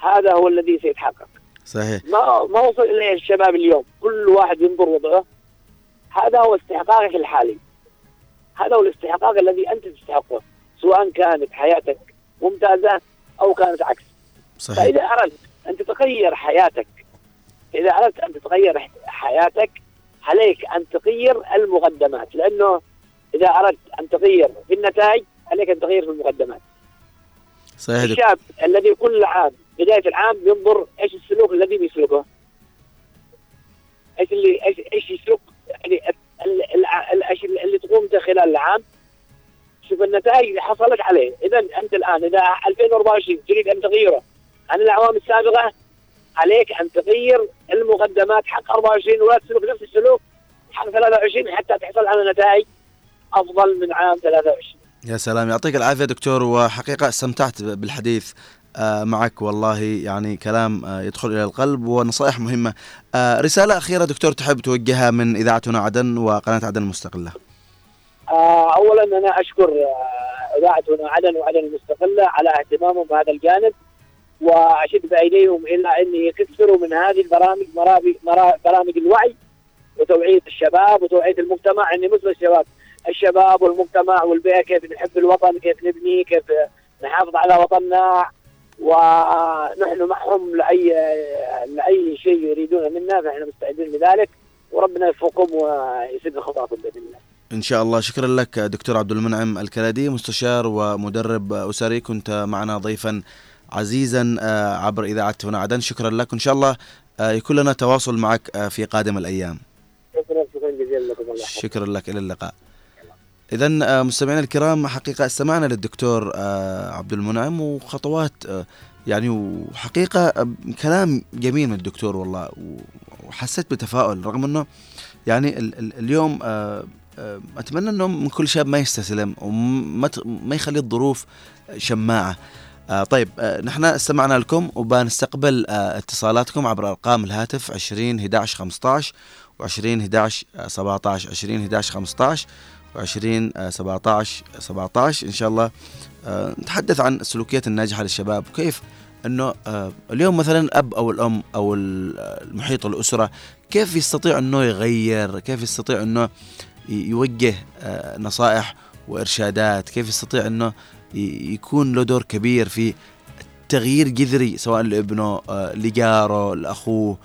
هذا هو الذي سيتحقق. صحيح. ما ما وصل إليه الشباب اليوم. كل واحد ينظر وضعه. هذا هو استحقاقك الحالي. هذا هو الاستحقاق الذي أنت تستحقه سواء كانت حياتك ممتازة أو كانت عكس. صحيح. فإذا أردت أن تتغير حياتك إذا أردت أن تتغير حياتك عليك أن تغير المقدمات. لأنه إذا أردت أن تغير في النتائج عليك أن تغير في المقدمات. صحيح. الشاب الذي كل عام بداية العام ينظر إيش السلوك الذي بيسلكه. إيش اللي إيش إيش يسلك؟ يعني إيش اللي تقوم به خلال العام. شوف النتائج اللي حصلت عليه. إذا أنت الآن إذا 2024 تريد أن تغيره عن الأعوام السابقة عليك أن تغير المقدمات حق 24 ولا تسلك نفس السلوك حق 23 حتى تحصل على نتائج أفضل من عام 23 يا سلام. يعطيك العافية دكتور وحقيقة استمتعت بالحديث آه، معك والله. يعني كلام آه، يدخل إلى القلب ونصائح مهمة. آه، رسالة أخيرة دكتور تحب توجهها من اذاعتنا عدن وقناة عدن أنا أشكر آه، إذاعة هنا عدن وعدن المستقلة على اهتمامهم بهذا الجانب وأشد بايديهم إلى ان يكثروا من هذه البرامج برامج الوعي وتوعية الشباب وتوعية المجتمع مش بس الشباب. الشباب والمجتمع والبيئة كيف نحب الوطن كيف نبني كيف نحافظ على وطننا. ونحن معهم لاي لأي شيء يريدونه منا فاحنا مستعدين لذلك. وربنا يوفقكم ويسد خطاكم بإذن الله. إن شاء الله. شكرا لك دكتور عبد المنعم الكلادي مستشار ومدرب أسري. كنت معنا ضيفا عزيزا آه، عبر إذاعة هنا عدن. شكرا لك. وإن شاء الله آه، يكون لنا تواصل معك آه، في قادم الأيام. شكرا شكرا جزيلا لكم. الله. شكرا لك. إلى اللقاء. إذا مستمعينا الكرام حقيقة استمعنا للدكتور آه، عبد المنعم وخطوات آه، يعني وحقيقة آه، كلام جميل من الدكتور والله وحسيت بتفاؤل رغم إنه يعني ال- ال- اليوم آه، آه، أتمنى إنه من كل شاب ما يستسلم وما يخلي الظروف شماعة. آه طيب آه نحن استمعنا لكم وبنستقبل آه اتصالاتكم عبر أرقام الهاتف 20 11 15 و20 11 آه 17 20 11 15 و20 آه 17 17 إن شاء الله آه نتحدث عن السلوكيات الناجحة للشباب وكيف إنه آه اليوم مثلا الأب أو الأم أو ال- المحيط الاسره كيف يستطيع إنه يغير؟ كيف يستطيع إنه يوجه آه نصائح وإرشادات؟ كيف يستطيع إنه يكون له دور كبير في تغيير جذري سواء لابنه لجاره لأخوه؟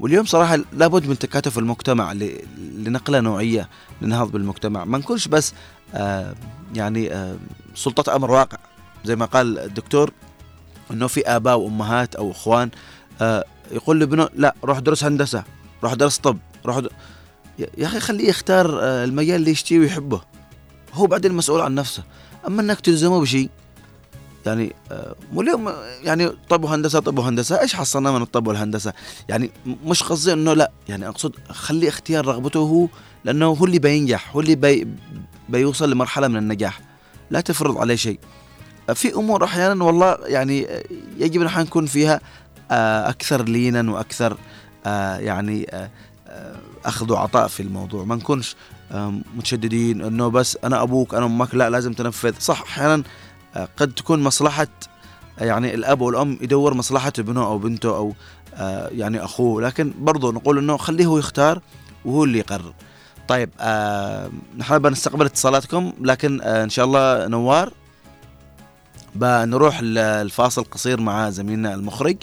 واليوم صراحة لابد من تكاتف المجتمع ل- لنقلة نوعية للنهوض بالمجتمع. ما نكونش بس آه، يعني آه، سلطة أمر واقع. زي ما قال الدكتور إنه في آباء وأمهات أو إخوان آه، يقول لابنه لا روح درس هندسة روح درس طب روح. يا أخي خليه يختار آه، المجال اللي يشتيه ويحبه. هو بعدين مسؤول عن نفسه. أما إنك تلزمه بشيء يعني آه، مو اليوم يعني طب وهندسة طب وهندسة إيش حصلنا من الطب والهندسة؟ يعني مش قصدي إنه لا يعني أقصد خلي اختيار رغبته هو لأنه هو اللي بينجح هو اللي بي بيوصل لمرحلة من النجاح. لا تفرض عليه شيء. في أمور أحيانا والله يعني يجب أن نكون فيها آه، أكثر لينا وأكثر آه، يعني أخذ وعطاء في الموضوع. ما نكونش متشددين إنه بس أنا أبوك أنا أمك لا لازم تنفذ. صح أحيانا قد تكون مصلحة آه، يعني الأب والأم يدور مصلحة ابنه أو بنته أو آه، يعني أخوه. لكن برضه نقول إنه خليه هو يختار وهو اللي يقرر. طيب آه نحن بنستقبل اتصالاتكم لكن آه إن شاء الله نوار بنروح الفاصل قصير مع زميلنا المخرج.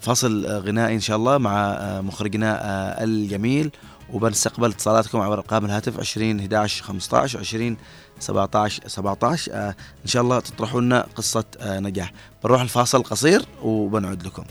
فاصل غنائي إن شاء الله مع مخرجنا الجميل. وبنستقبل اتصالاتكم عبر أرقام الهاتف 20 11 15 20 17 17 آه إن شاء الله تطرحوا لنا قصة آه نجاح. بنروح الفاصل قصير وبنعود لكم.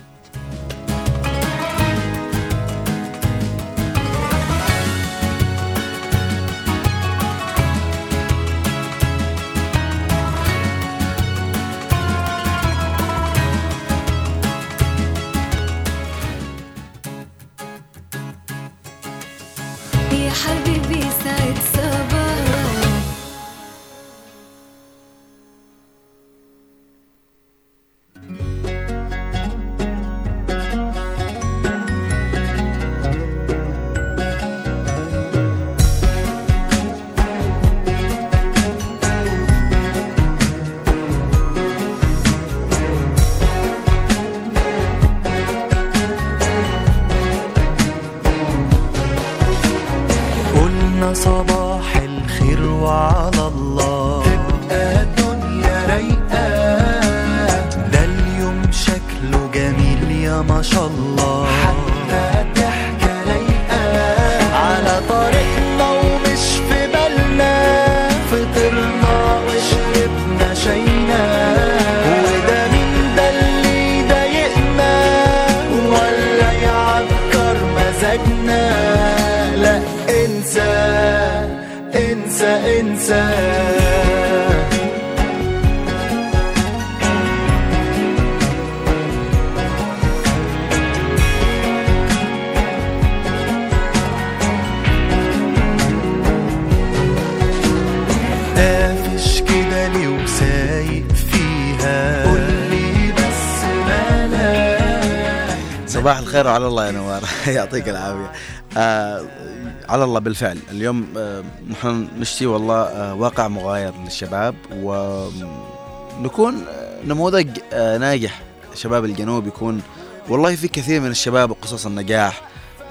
بالفعل. اليوم آه نحن نشتي والله آه واقع مغاير للشباب ونكون آه نموذج آه ناجح. شباب الجنوب يكون والله في كثير من الشباب وقصص النجاح.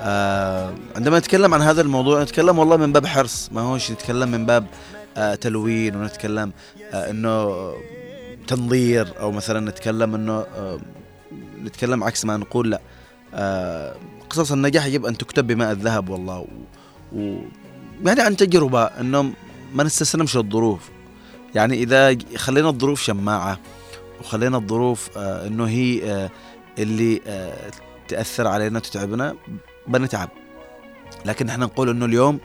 آه عندما نتكلم عن هذا الموضوع نتكلم والله من باب حرص. ما هوش نتكلم من باب آه تلوين ونتكلم آه إنه تنظير أو مثلا نتكلم إنه آه نتكلم عكس ما نقول لا. آه قصص النجاح يجب أن تكتب بماء الذهب والله. و, يعني عن تجربه انه ما نستسلمش للظروف. يعني إذا خلينا الظروف شماعة وخلينا الظروف آه إنه هي آه اللي آه تأثر علينا تتعبنا بنتعب. لكن إحنا نقول إنه اليوم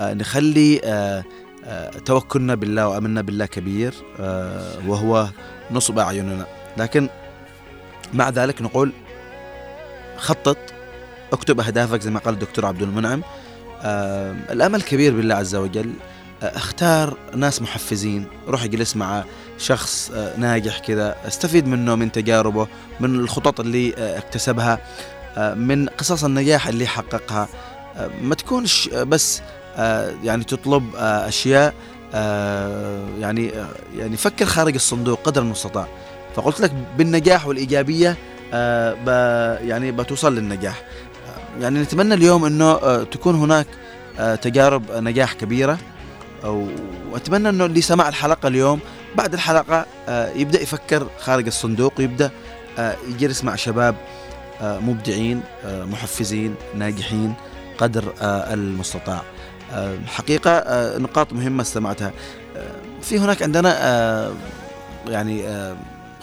آه نخلي آه آه توكلنا بالله وآمنا بالله كبير آه وهو نصب أعيننا. لكن مع ذلك نقول خطط اكتب أهدافك زي ما قال الدكتور عبد المنعم. الأمل كبير بالله عز وجل. آه أختار ناس محفزين روح اجلس مع شخص آه ناجح كذا أستفيد منه من تجاربه من الخطط اللي آه اكتسبها آه من قصص النجاح اللي حققها. آه ما تكونش بس آه يعني تطلب آه أشياء آه يعني آه يعني فكر خارج الصندوق قدر المستطاع. فقلت لك بالنجاح والإيجابية آه يعني بتوصل للنجاح. آه يعني نتمنى اليوم إنه آه تكون هناك آه تجارب نجاح كبيرة. واتمنى إنه اللي سمع الحلقة اليوم بعد الحلقة آه يبدأ يفكر خارج الصندوق ويبدا آه يجلس مع شباب آه مبدعين آه محفزين ناجحين قدر آه المستطاع. آه حقيقة آه نقاط مهمة استمعتها. آه في هناك عندنا آه يعني آه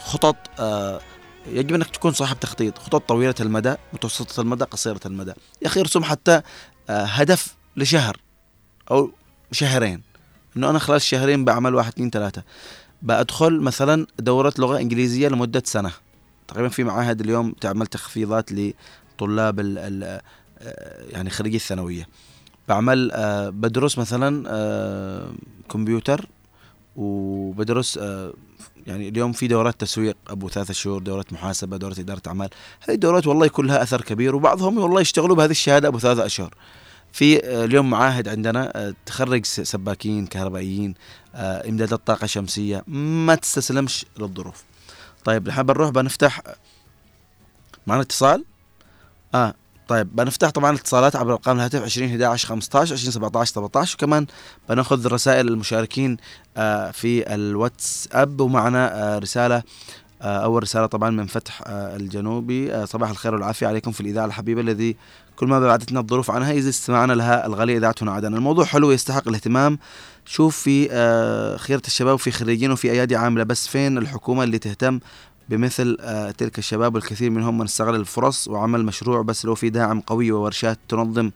خطط آه يجب أنك تكون صاحب تخطيط خطط طويلة المدى متوسطة المدى قصيرة المدى. يا أخي ارسم حتى آه هدف لشهر أو شهرين. إنه أنا خلال شهرين بعمل واحد اثنين ثلاثة. بأدخل مثلا دورة لغة إنجليزية لمدة سنة. تقريبا في معاهد اليوم تعمل تخفيضات لطلاب ال ال يعني خريجي الثانوية. بعمل آه بدرس مثلا آه كمبيوتر وبدرس آه يعني اليوم في دورات تسويق أبو ثلاثة شهور دورات محاسبة دورات إدارة أعمال. هذه الدورات والله يكون لها أثر كبير وبعضهم والله يشتغلوا بهذه الشهادة أبو ثلاثة أشهر. في اليوم معاهد عندنا تخرج سباكين كهربائيين امدادات طاقه شمسية. ما تستسلمش للظروف. طيب نحن بنروح بنفتح معنا اتصال؟ آه طيب بنفتح طبعا الاتصالات عبر ارقام الهاتف 20 11 15 20 17 17 وكمان بناخذ رسائل المشاركين آه في الواتساب ومعنا آه رسالة آه أول رسالة طبعا من فتح الجنوبي صباح الخير والعافية عليكم في الإذاعة الحبيبة الذي كل ما بعدتنا الظروف عنها إذا استمعنا لها الغالية إذاعة هنا عدن الموضوع حلو يستحق الاهتمام. شوف في خيرة الشباب وفي خريجين وفي أيادي عاملة بس فين الحكومة اللي تهتم بمثل آه تلك الشباب والكثير منهم من استغل الفرص وعمل مشروع بس لو في داعم قوي وورشات تنظم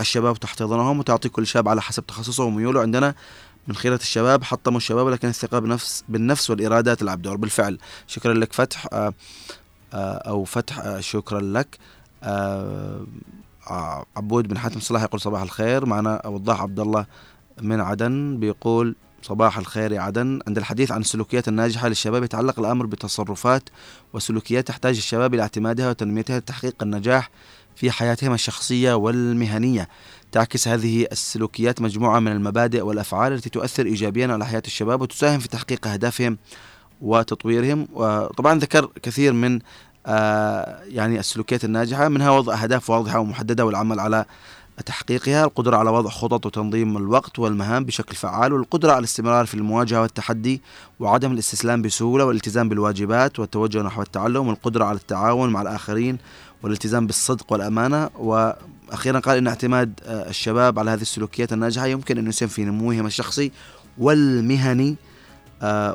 الشباب وتحتضنهم وتعطي كل شاب على حسب تخصصه وميوله. عندنا من خيرة الشباب حطموا الشباب لكن الثقة بنفس بالنفس والإرادة تلعب دور بالفعل شكرا لك فتح آه آه أو فتح شكرا لك. عبود بن حاتم صلاح يقول صباح الخير. معنا وضاح عبد الله من عدن بيقول صباح الخير يا عدن. عند الحديث عن السلوكيات الناجحة للشباب يتعلق الأمر بتصرفات وسلوكيات تحتاج الشباب إلى اعتمادها وتنميتها لتحقيق النجاح في حياتهم الشخصية والمهنية. تعكس هذه السلوكيات مجموعة من المبادئ والأفعال التي تؤثر إيجابيا على حياة الشباب وتساهم في تحقيق أهدافهم وتطويرهم. وطبعا ذكر كثير من آه يعني السلوكيات الناجحة منها وضع أهداف واضحة ومحددة والعمل على تحقيقها القدرة على وضع خطط وتنظيم الوقت والمهام بشكل فعال والقدرة على الاستمرار في المواجهة والتحدي وعدم الاستسلام بسهولة والالتزام بالواجبات والتوجه نحو التعلم والقدرة على التعاون مع الآخرين والالتزام بالصدق والأمانة. وأخيرا قال إن اعتماد الشباب على هذه السلوكيات الناجحة يمكن أن يسهم في نموهم الشخصي والمهني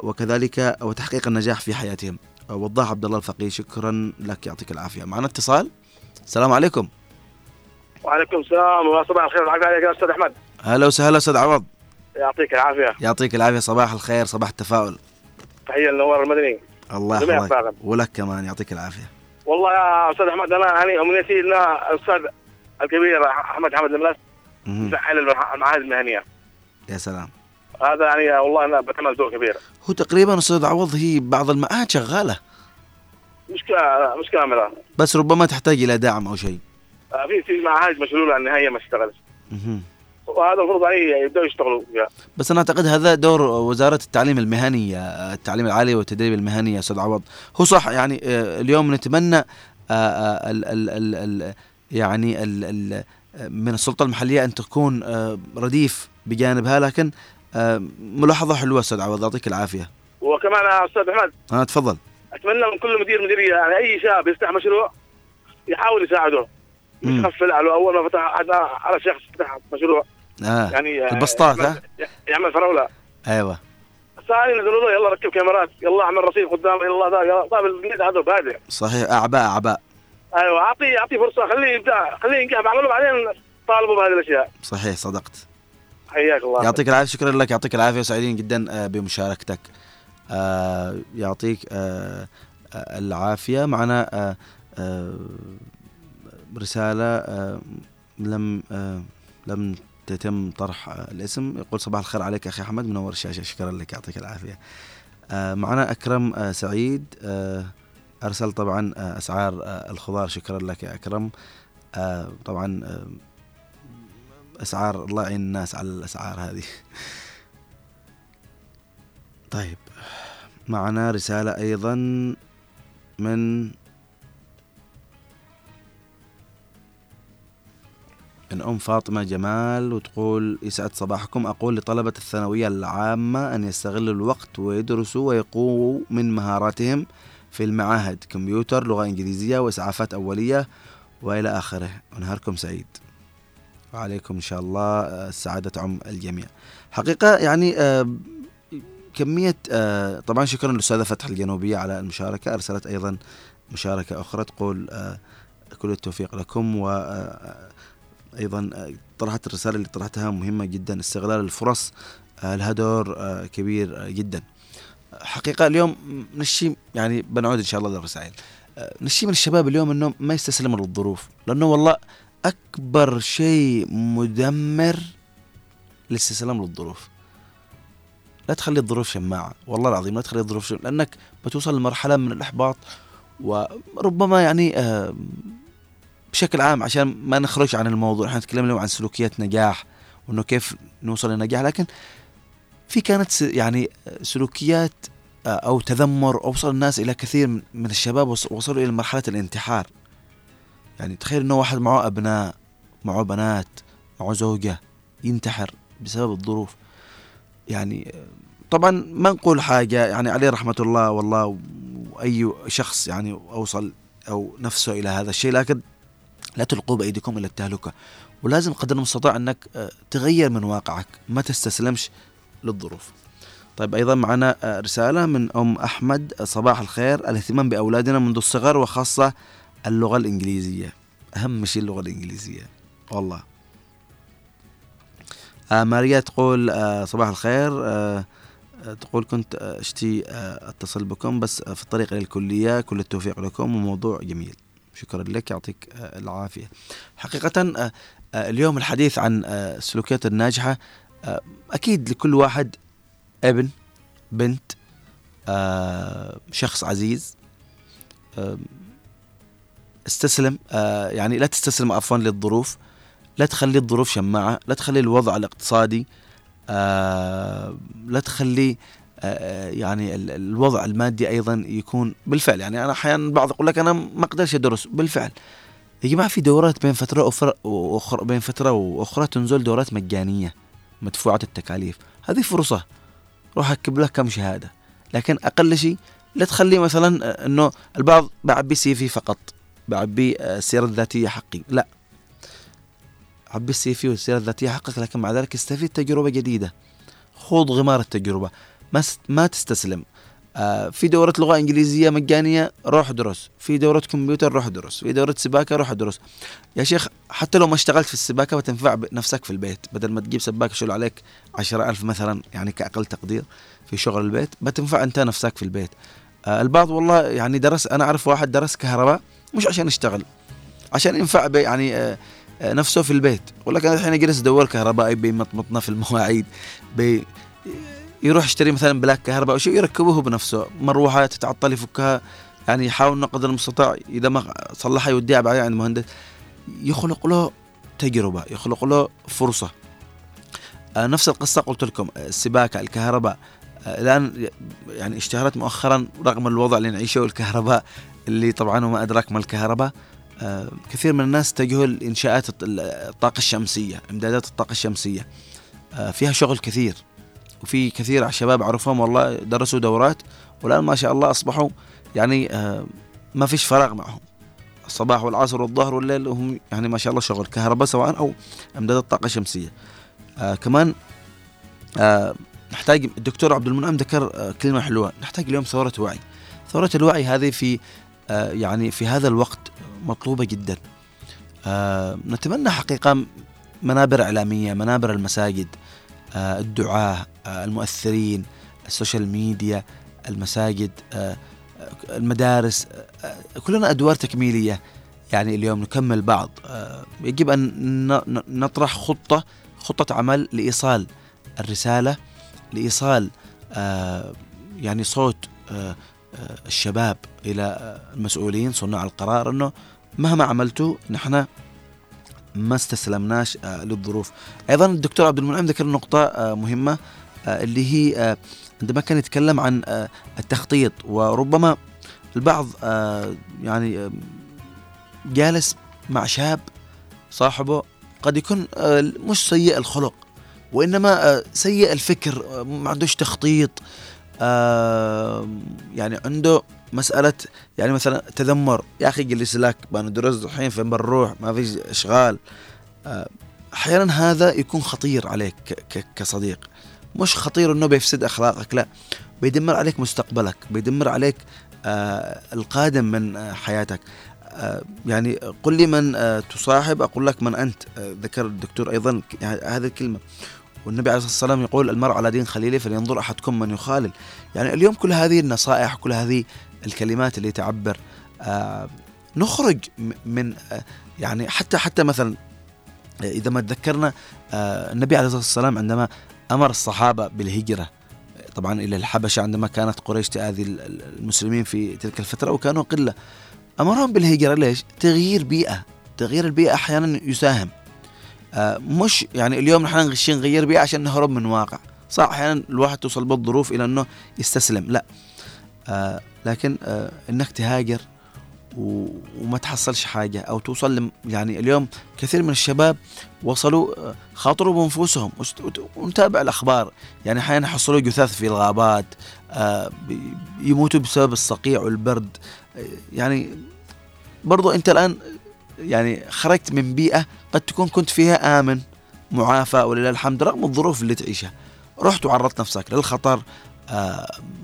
وكذلك وتحقيق النجاح في حياتهم. وضاح عبد الله الفقيه شكرا لك يعطيك العافية. معنا اتصال؟ السلام عليكم. وعليكم السلام وصباح الخير والعافيه عليك يا أستاذ أحمد. هلا وسهلا أستاذ عوض. يعطيك العافية. يعطيك العافية. صباح الخير صباح التفاؤل. تحية لنوار المدني الله يحفظك. ولك كمان. يعطيك العافية. والله يا أستاذ أحمد أنا يعني أمنيتي إن الأستاذ الكبير أحمد حمد الملاس يفعل المعاهد المهنية. يا سلام. هذا يعني والله أنا بتمنى ذوق كبير. هو تقريبا أستاذ عوض هي بعض المعاهد شغالة. مش مش كامله بس ربما تحتاج إلى دعم أو شيء. في في معاهد مشلوله النهاية ما اشتغلش. وهذا المفروض عليه يبدأوا يشتغلوا. فيها بس أنا أعتقد هذا دور وزارة التعليم المهني التعليم العالي والتدريب المهني يا أستاذ عوض. هو صح يعني اليوم نتمنى ال ال ال ال يعني ال ال من السلطة المحلية أن تكون آه، رديف بجانبها لكن آه، ملاحظة حلوة أستاذ عوض. يعطيك العافية. وكمان أستاذ أحمد آه تفضل. أتمنى من كل مدير مديرية يعني أي شاب يفتح مشروع يحاول يساعده. مش على اول ما فتح على على شخص فتح مشروع. آه. يعني آه، البسطات يعمل- ها؟ يعمل فراوله أيوه. ثاني نزلوا له يلا ركب كاميرات. يلا اعمل رصيد قدام يلا ذا يلا. طيب الجديد هذا بادئ. صحيح. أعباء أعباء. أيوه. اعطيه اعطيه فرصة. خليه يبدع خليه ينجح. بعمله بعدين طالبوا بهذه الأشياء. صحيح. صدقت. حياك الله. يعطيك العافية. شكرا لك. يعطيك العافية. وسعيدين جدا آه، بمشاركتك. آه، يعطيك آه، آه، العافية. معنا آه، رسالة آه، لم آه، لم تتم طرح آه، الاسم. يقول صباح الخير عليك أخي أحمد منور الشاشة شكرا لك يعطيك العافية. آه، معنا أكرم آه، سعيد أرسل طبعا آه، الخضار شكرا لك يا أكرم. آه، طبعا أسعار الله يعين الناس على الأسعار هذه. طيب معنا رسالة أيضا من أم فاطمة جمال وتقول يسعد صباحكم. أقول لطلبة الثانوية العامة أن يستغلوا الوقت ويدرسوا ويقووا من مهاراتهم في المعاهد كمبيوتر لغة إنجليزية وإسعافات أولية وإلى آخره. ونهاركم سعيد. وعليكم إن شاء الله آه، السعاده تعم الجميع. حقيقة يعني آه، كمية آه، طبعا شكرا للأستاذة فتح الجنوبية على المشاركة. أرسلت أيضا مشاركة أخرى تقول كل التوفيق لكم و أيضا آه، طرحت الرسالة اللي طرحتها مهمة جدا استغلال الفرص آه، لها دور آه، كبير جدا. حقيقة اليوم نشي يعني بنعود إن شاء الله للرسائل. نشي من الشباب اليوم انهم ما يستسلموا للظروف لأنه والله أكبر شيء مدمر الاستسلام للظروف لا تخلي الظروف شماعة والله العظيم لا تخلي الظروف شماعة لأنك بتوصل لمرحلة من الإحباط وربما يعني آه، بشكل عام عشان ما نخرج عن الموضوع. إحنا اليوم عن سلوكيات نجاح وإنه كيف نوصل للنجاح لكن في كانت يعني سلوكيات آه، أو تذمر اوصل الناس إلى كثير من- الشباب وص- وصلوا إلى مرحلة الانتحار. يعني تخيل إنه واحد معه أبناء معه بنات معه زوجة ينتحر بسبب الظروف. يعني طبعا ما نقول حاجة يعني عليه رحمة الله والله وأي شخص يعني أوصل أو نفسه إلى هذا الشيء لكن لا تلقوا بأيديكم إلى التهلكة ولازم قدر المستطاع أنك آه، تغير من واقعك ما تستسلمش للظروف. طيب أيضا معنا آه، رسالة من أم أحمد آه، صباح الخير الاهتمام بأولادنا منذ الصغر وخاصة اللغة الإنجليزية. أهم شيء اللغة الإنجليزية والله. آه ماريا تقول آه صباح الخير آه تقول كنت أشتي أتصل بكم بس في الطريق إلى الكلية كل التوفيق لكم وموضوع جميل. شكرا لك يعطيك آه، العافية. حقيقه آه، آه، اليوم الحديث عن السلوكيات الناجحة آه، أكيد لكل واحد ابن بنت شخص عزيز استسلم يعني لا تستسلم عفوا للظروف. لا تخلي الظروف شماعة. لا تخلي الوضع الاقتصادي لا تخلي يعني ال- الوضع المادي أيضا يكون بالفعل. يعني أنا أحيانا البعض يقول لك أنا ما أقدرش أدرس. بالفعل. يا جماعة في دورات بين فترة وأخرى بين فترة وأخرى تنزل دورات مجانية مدفوعه التكاليف. هذه فرصة. روح أكتب لك كم شهادة. لكن أقل شيء لا تخلي مثلا آه، إنه البعض بعبي سي في فقط. بعبي آه، السيرة الذاتية حقي. لا. عبي السي في والسيرة الذاتية حقك لكن مع ذلك استفيد تجربة جديدة. خوض غمار التجربة. ما ما تستسلم. آه في دورة لغة إنجليزية مجانية روح درس. في دورة كمبيوتر روح درس. في دورة سباكة روح درس. يا شيخ حتى لو ما اشتغلت في السباكة بتنفع نفسك في البيت. بدل ما تجيب سباك يشيل عليك؟ عشرة ألف مثلا يعني كأقل تقدير في شغل البيت. بتنفع أنت نفسك في البيت. آه البعض والله يعني درس أنا أعرف واحد درس كهرباء مش عشان يشتغل عشان ينفع يعني آه آه، نفسه في البيت. يقول لك أنا الحين اجلس ادور كهربائي بيمطمطنا في المواعيد بي يروح يشتري مثلا plug كهرباء أو شيء يركبه بنفسه. مروحه تتعطل يفكها يعني يحاول قدر المستطاع إذا ما صلحها يوديها بعدين عند مهندس يخلق له تجربة يخلق له فرصة. آه، نفس القصة قلت لكم آه، السباكة الكهرباء. آه، الآن يعني اشتهرت مؤخرا رغم الوضع اللي نعيشه والكهرباء اللي طبعا وما أدراك ما الكهرباء. كثير من الناس اتجهوا لإنشاءات الط- الطاقة الشمسية إمدادات الطاقة الشمسية. آه، فيها شغل كثير. وفي كثير على الشباب أعرفهم والله درسوا دورات والآن ما شاء الله أصبحوا يعني آه، ما فيش فراغ معهم. الصباح والعصر والظهر والليل وهم يعني ما شاء الله شغل كهرباء سواء أو إمدادات طاقة شمسية آه كمان آه نحتاج الدكتور عبد المنعم ذكر آه كلمة حلوة نحتاج اليوم ثورة وعي. ثورة الوعي هذه في آه يعني في هذا الوقت مطلوبة جدا. آه نتمنى حقيقة منابر إعلامية منابر المساجد الدعاة آه المؤثرين السوشيال ميديا المساجد آه آه، المدارس آه كلنا أدوار تكميلية. يعني اليوم نكمل بعض. آه يجب أن نطرح خطة خطة عمل لإيصال الرسالة لإيصال آه يعني صوت آه آه الشباب إلى آه، المسؤولين صناع القرار أنه مهما عملتوا نحن ما استسلمناش آه للظروف. أيضا الدكتور عبد المنعم ذكر نقطة آه مهمة آه اللي هي عندما كان يتكلم عن التخطيط وربما البعض يعني جالس مع شاب صاحبه قد يكون مش سيء الخلق وإنما سيء الفكر ما عندوش تخطيط يعني عنده مسألة يعني مثلا تذمر يا أخي جلس لك بندرس الحين فين بنروح؟ ما فيش إشغال. آه، أحيانا هذا يكون خطير عليك كصديق. مش خطير إنه بيفسد أخلاقك لا. بيدمر عليك مستقبلك بيدمر عليك آه القادم من آه حياتك. يعني قل لي من تصاحب أقول لك من أنت. ذكر الدكتور أيضا يعني هذه الكلمة. والنبي عليه الصلاة والسلام يقول المرء على دين خليله فلينظر أحدكم من يخالل. يعني اليوم كل هذه النصائح كل هذه الكلمات اللي تعبر آه نخرج من آه يعني حتى حتى مثلا إذا ما تذكرنا آه، النبي عليه الصلاة والسلام عندما أمر الصحابة بالهجرة طبعا إلى الحبشة عندما كانت قريش ال- المسلمين في تلك الفترة وكانوا قلة. أمرهم بالهجرة ليش؟ تغيير بيئة تغيير البيئة أحيانا يساهم. آه، مش يعني اليوم نحن نغشي نغير بيئة عشان نهرب من واقع. صح أحيانا الواحد توصل بالظروف إلى أنه يستسلم. لا. آه، لكن آه، أنك تهاجر وما تحصلش حاجة أو توصل يعني اليوم كثير من الشباب وصلوا آه، خاطروا بأنفسهم. ونتابع الأخبار. يعني أحيانا يحصلوا جثث في الغابات آه، يموتوا بسبب الصقيع والبرد. آه، يعني برضو أنت الآن يعني خرجت من بيئة قد تكون كنت فيها آمن معافى ولله الحمد رغم الظروف اللي تعيشها. رحت وعرضت نفسك للخطر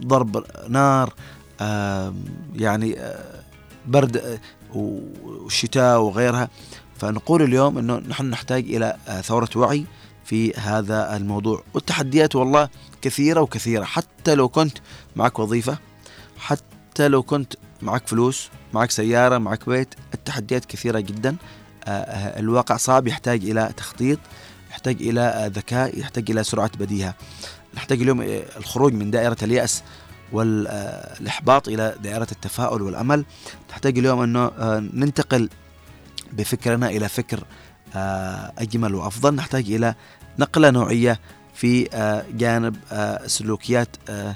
ضرب نار آه، يعني آه، برد آه، والشتاء وغيرها. فنقول اليوم إنه نحن نحتاج إلى آه، ثورة وعي في هذا الموضوع. والتحديات والله كثيرة وكثيرة. حتى لو كنت معك وظيفة حتى لو كنت معك فلوس معك سيارة معك بيت التحديات كثيرة جدا. آه، آه، الواقع صعب يحتاج إلى تخطيط يحتاج إلى آه، ذكاء يحتاج إلى سرعة بديهة. نحتاج اليوم آه، الخروج من دائرة اليأس والإحباط إلى دائرة التفاؤل والأمل. نحتاج اليوم أنه آه، ننتقل بفكرنا إلى فكر آه، أجمل وأفضل. نحتاج إلى نقلة نوعية في آه، جانب آه، آه،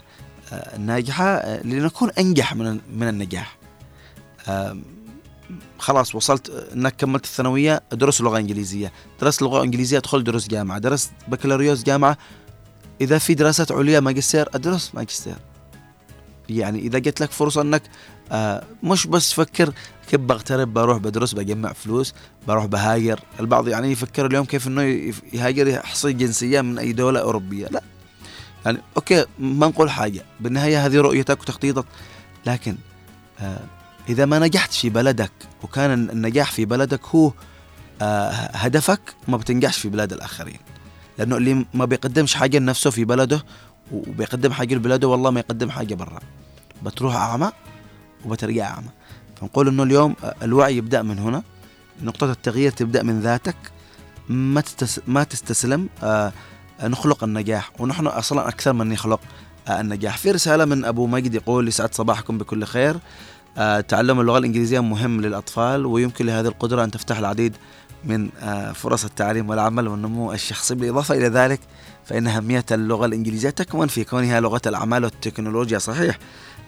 آه، الناجحة آه، لنكون أنجح من من النجاح. خلاص وصلت آه، أنك كملت الثانوية درس لغة إنجليزية. درست لغة إنجليزية أدخل دروس جامعة. درست بكالوريوس جامعة إذا في دراسات عليا ماجستير أدرس ماجستير. يعني إذا جت لك فرصة إنك آه مش بس فكر كيف بغترب بروح بدرس بجمع فلوس بروح بهاجر البعض يعني يفكر اليوم كيف يف- يهاجر يحصل جنسية من أي دولة أوروبية. لا. يعني okay ما نقول حاجة. بالنهاية هذه رؤيتك وتخطيطك. لكن آه إذا ما نجحت في بلدك وكان النجاح في بلدك هو آه هدفك ما بتنجحش في بلاد الآخرين. لأنه اللي ما بيقدمش حاجة لنفسه في بلده وبيقدم حاجة لبلده والله ما يقدم حاجة برا. بتروح أعمى وبترجع أعمى. فنقول إنه اليوم الوعي يبدأ من هنا نقطة التغيير تبدأ من ذاتك. ما تستس... ما تستسلم آه نخلق النجاح. ونحن أصلا أكثر من نخلق آه النجاح. في رسالة من أبو مجد يقول يسعد صباحكم بكل خير. آه، تعلم اللغة الإنجليزية مهم للأطفال ويمكن لهذه القدرة أن تفتح العديد من آه، فرص التعليم والعمل والنمو الشخصي. بالإضافة إلى ذلك فإن أهمية اللغة الإنجليزية تكمن في كونها لغة الأعمال والتكنولوجيا. صحيح.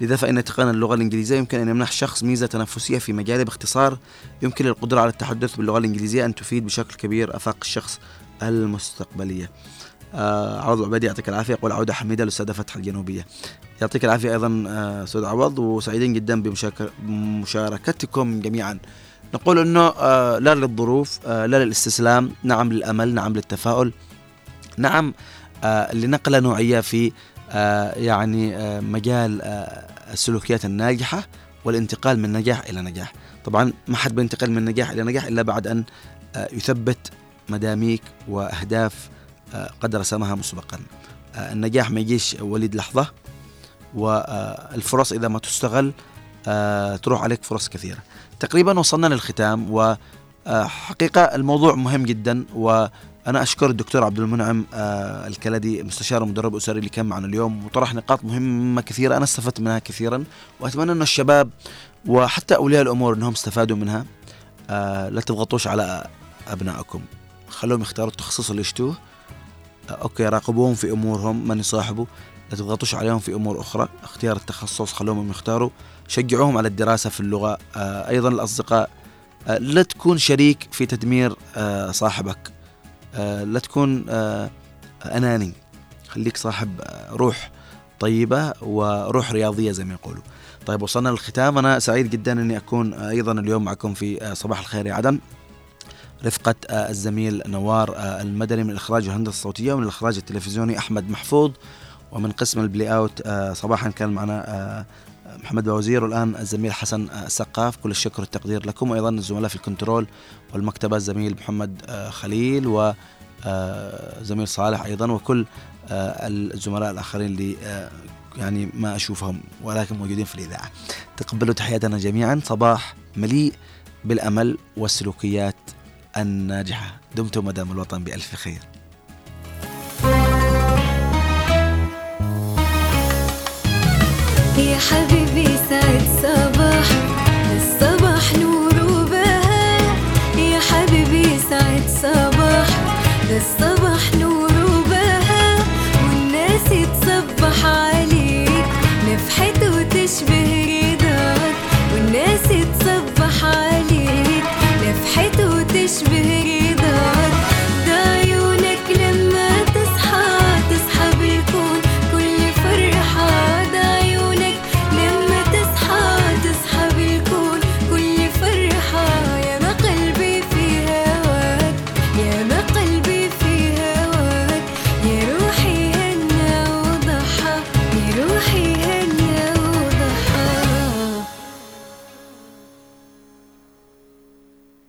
لذا فإن إتقان اللغة الإنجليزية يمكن أن يمنح شخص ميزة تنافسية في مجال باختصار يمكن للقدرة على التحدث باللغة الإنجليزية أن تفيد بشكل كبير آفاق الشخص المستقبلية. آه عوض العبيدي يعطيك العافية. يقول عودة حميدة للأستاذة فتح الجنوبية. يعطيك العافية أيضا آه، أستاذ عوض وسعيدين جدا بمشاركتكم جميعا. نقول أنه آه، لا للظروف آه، لا للاستسلام نعم للأمل نعم للتفاؤل نعم آه، لنقلة نوعية في يعني مجال السلوكيات الناجحة والانتقال من نجاح إلى نجاح. طبعا ما حد بينتقل من نجاح إلى نجاح إلا بعد أن يثبت مداميك وأهداف قد رسمها مسبقا. النجاح ما يجيش وليد لحظة والفرص إذا ما تستغل تروح عليك فرص كثيرة. تقريبا وصلنا للختام وحقيقة الموضوع مهم جدا وأنا أشكر الدكتور عبد المنعم آه، الكلدي مستشار ومدرب أسري اللي كان معنا اليوم وطرح نقاط مهمة كثيرة أنا استفدت منها كثيرا وأتمنى أن الشباب وحتى أولياء الأمور أنهم استفادوا منها. آه، لا تضغطوش على أبنائكم. خلوهم يختاروا التخصص اللي يشتوه. آه، أوكي راقبوهم في أمورهم من يصاحبوا. لا تضغطوش عليهم في أمور أخرى. اختيار التخصص خلوهم يختاروا. شجعوهم على الدراسة في اللغة. آه أيضا الأصدقاء آه لا تكون شريك في تدمير آه صاحبك. لا تكون أناني. خليك صاحب روح طيبة وروح رياضية زي ما يقولوا. طيب وصلنا للختام. أنا سعيد جدا إني أكون آه أيضا اليوم معكم في صباح الخير يا عدن. رفقة الزميل نوار المدني من الإخراج والهندسة الصوتية ومن الإخراج التلفزيوني أحمد محفوظ. ومن قسم ال play آه، صباحا كان معنا محمد بوزير والآن الزميل حسن آه، سقاف كل الشكر والتقدير لكم وأيضا الزملاء في ال control والمكتبة الزميل محمد آه، خليل وزميل صالح أيضا وكل آه، الزملاء الآخرين اللي آه، يعني ما أشوفهم ولكن موجودين في الإذاعة. تقبلوا تحياتنا جميعا صباح مليء بالأمل والسلوكيات الناجحة. دمتم مدام الوطن بألف خير. يا حبيبي سعد صباح الصباح نور وبهاء. يا حبيبي سعد صباح الصباح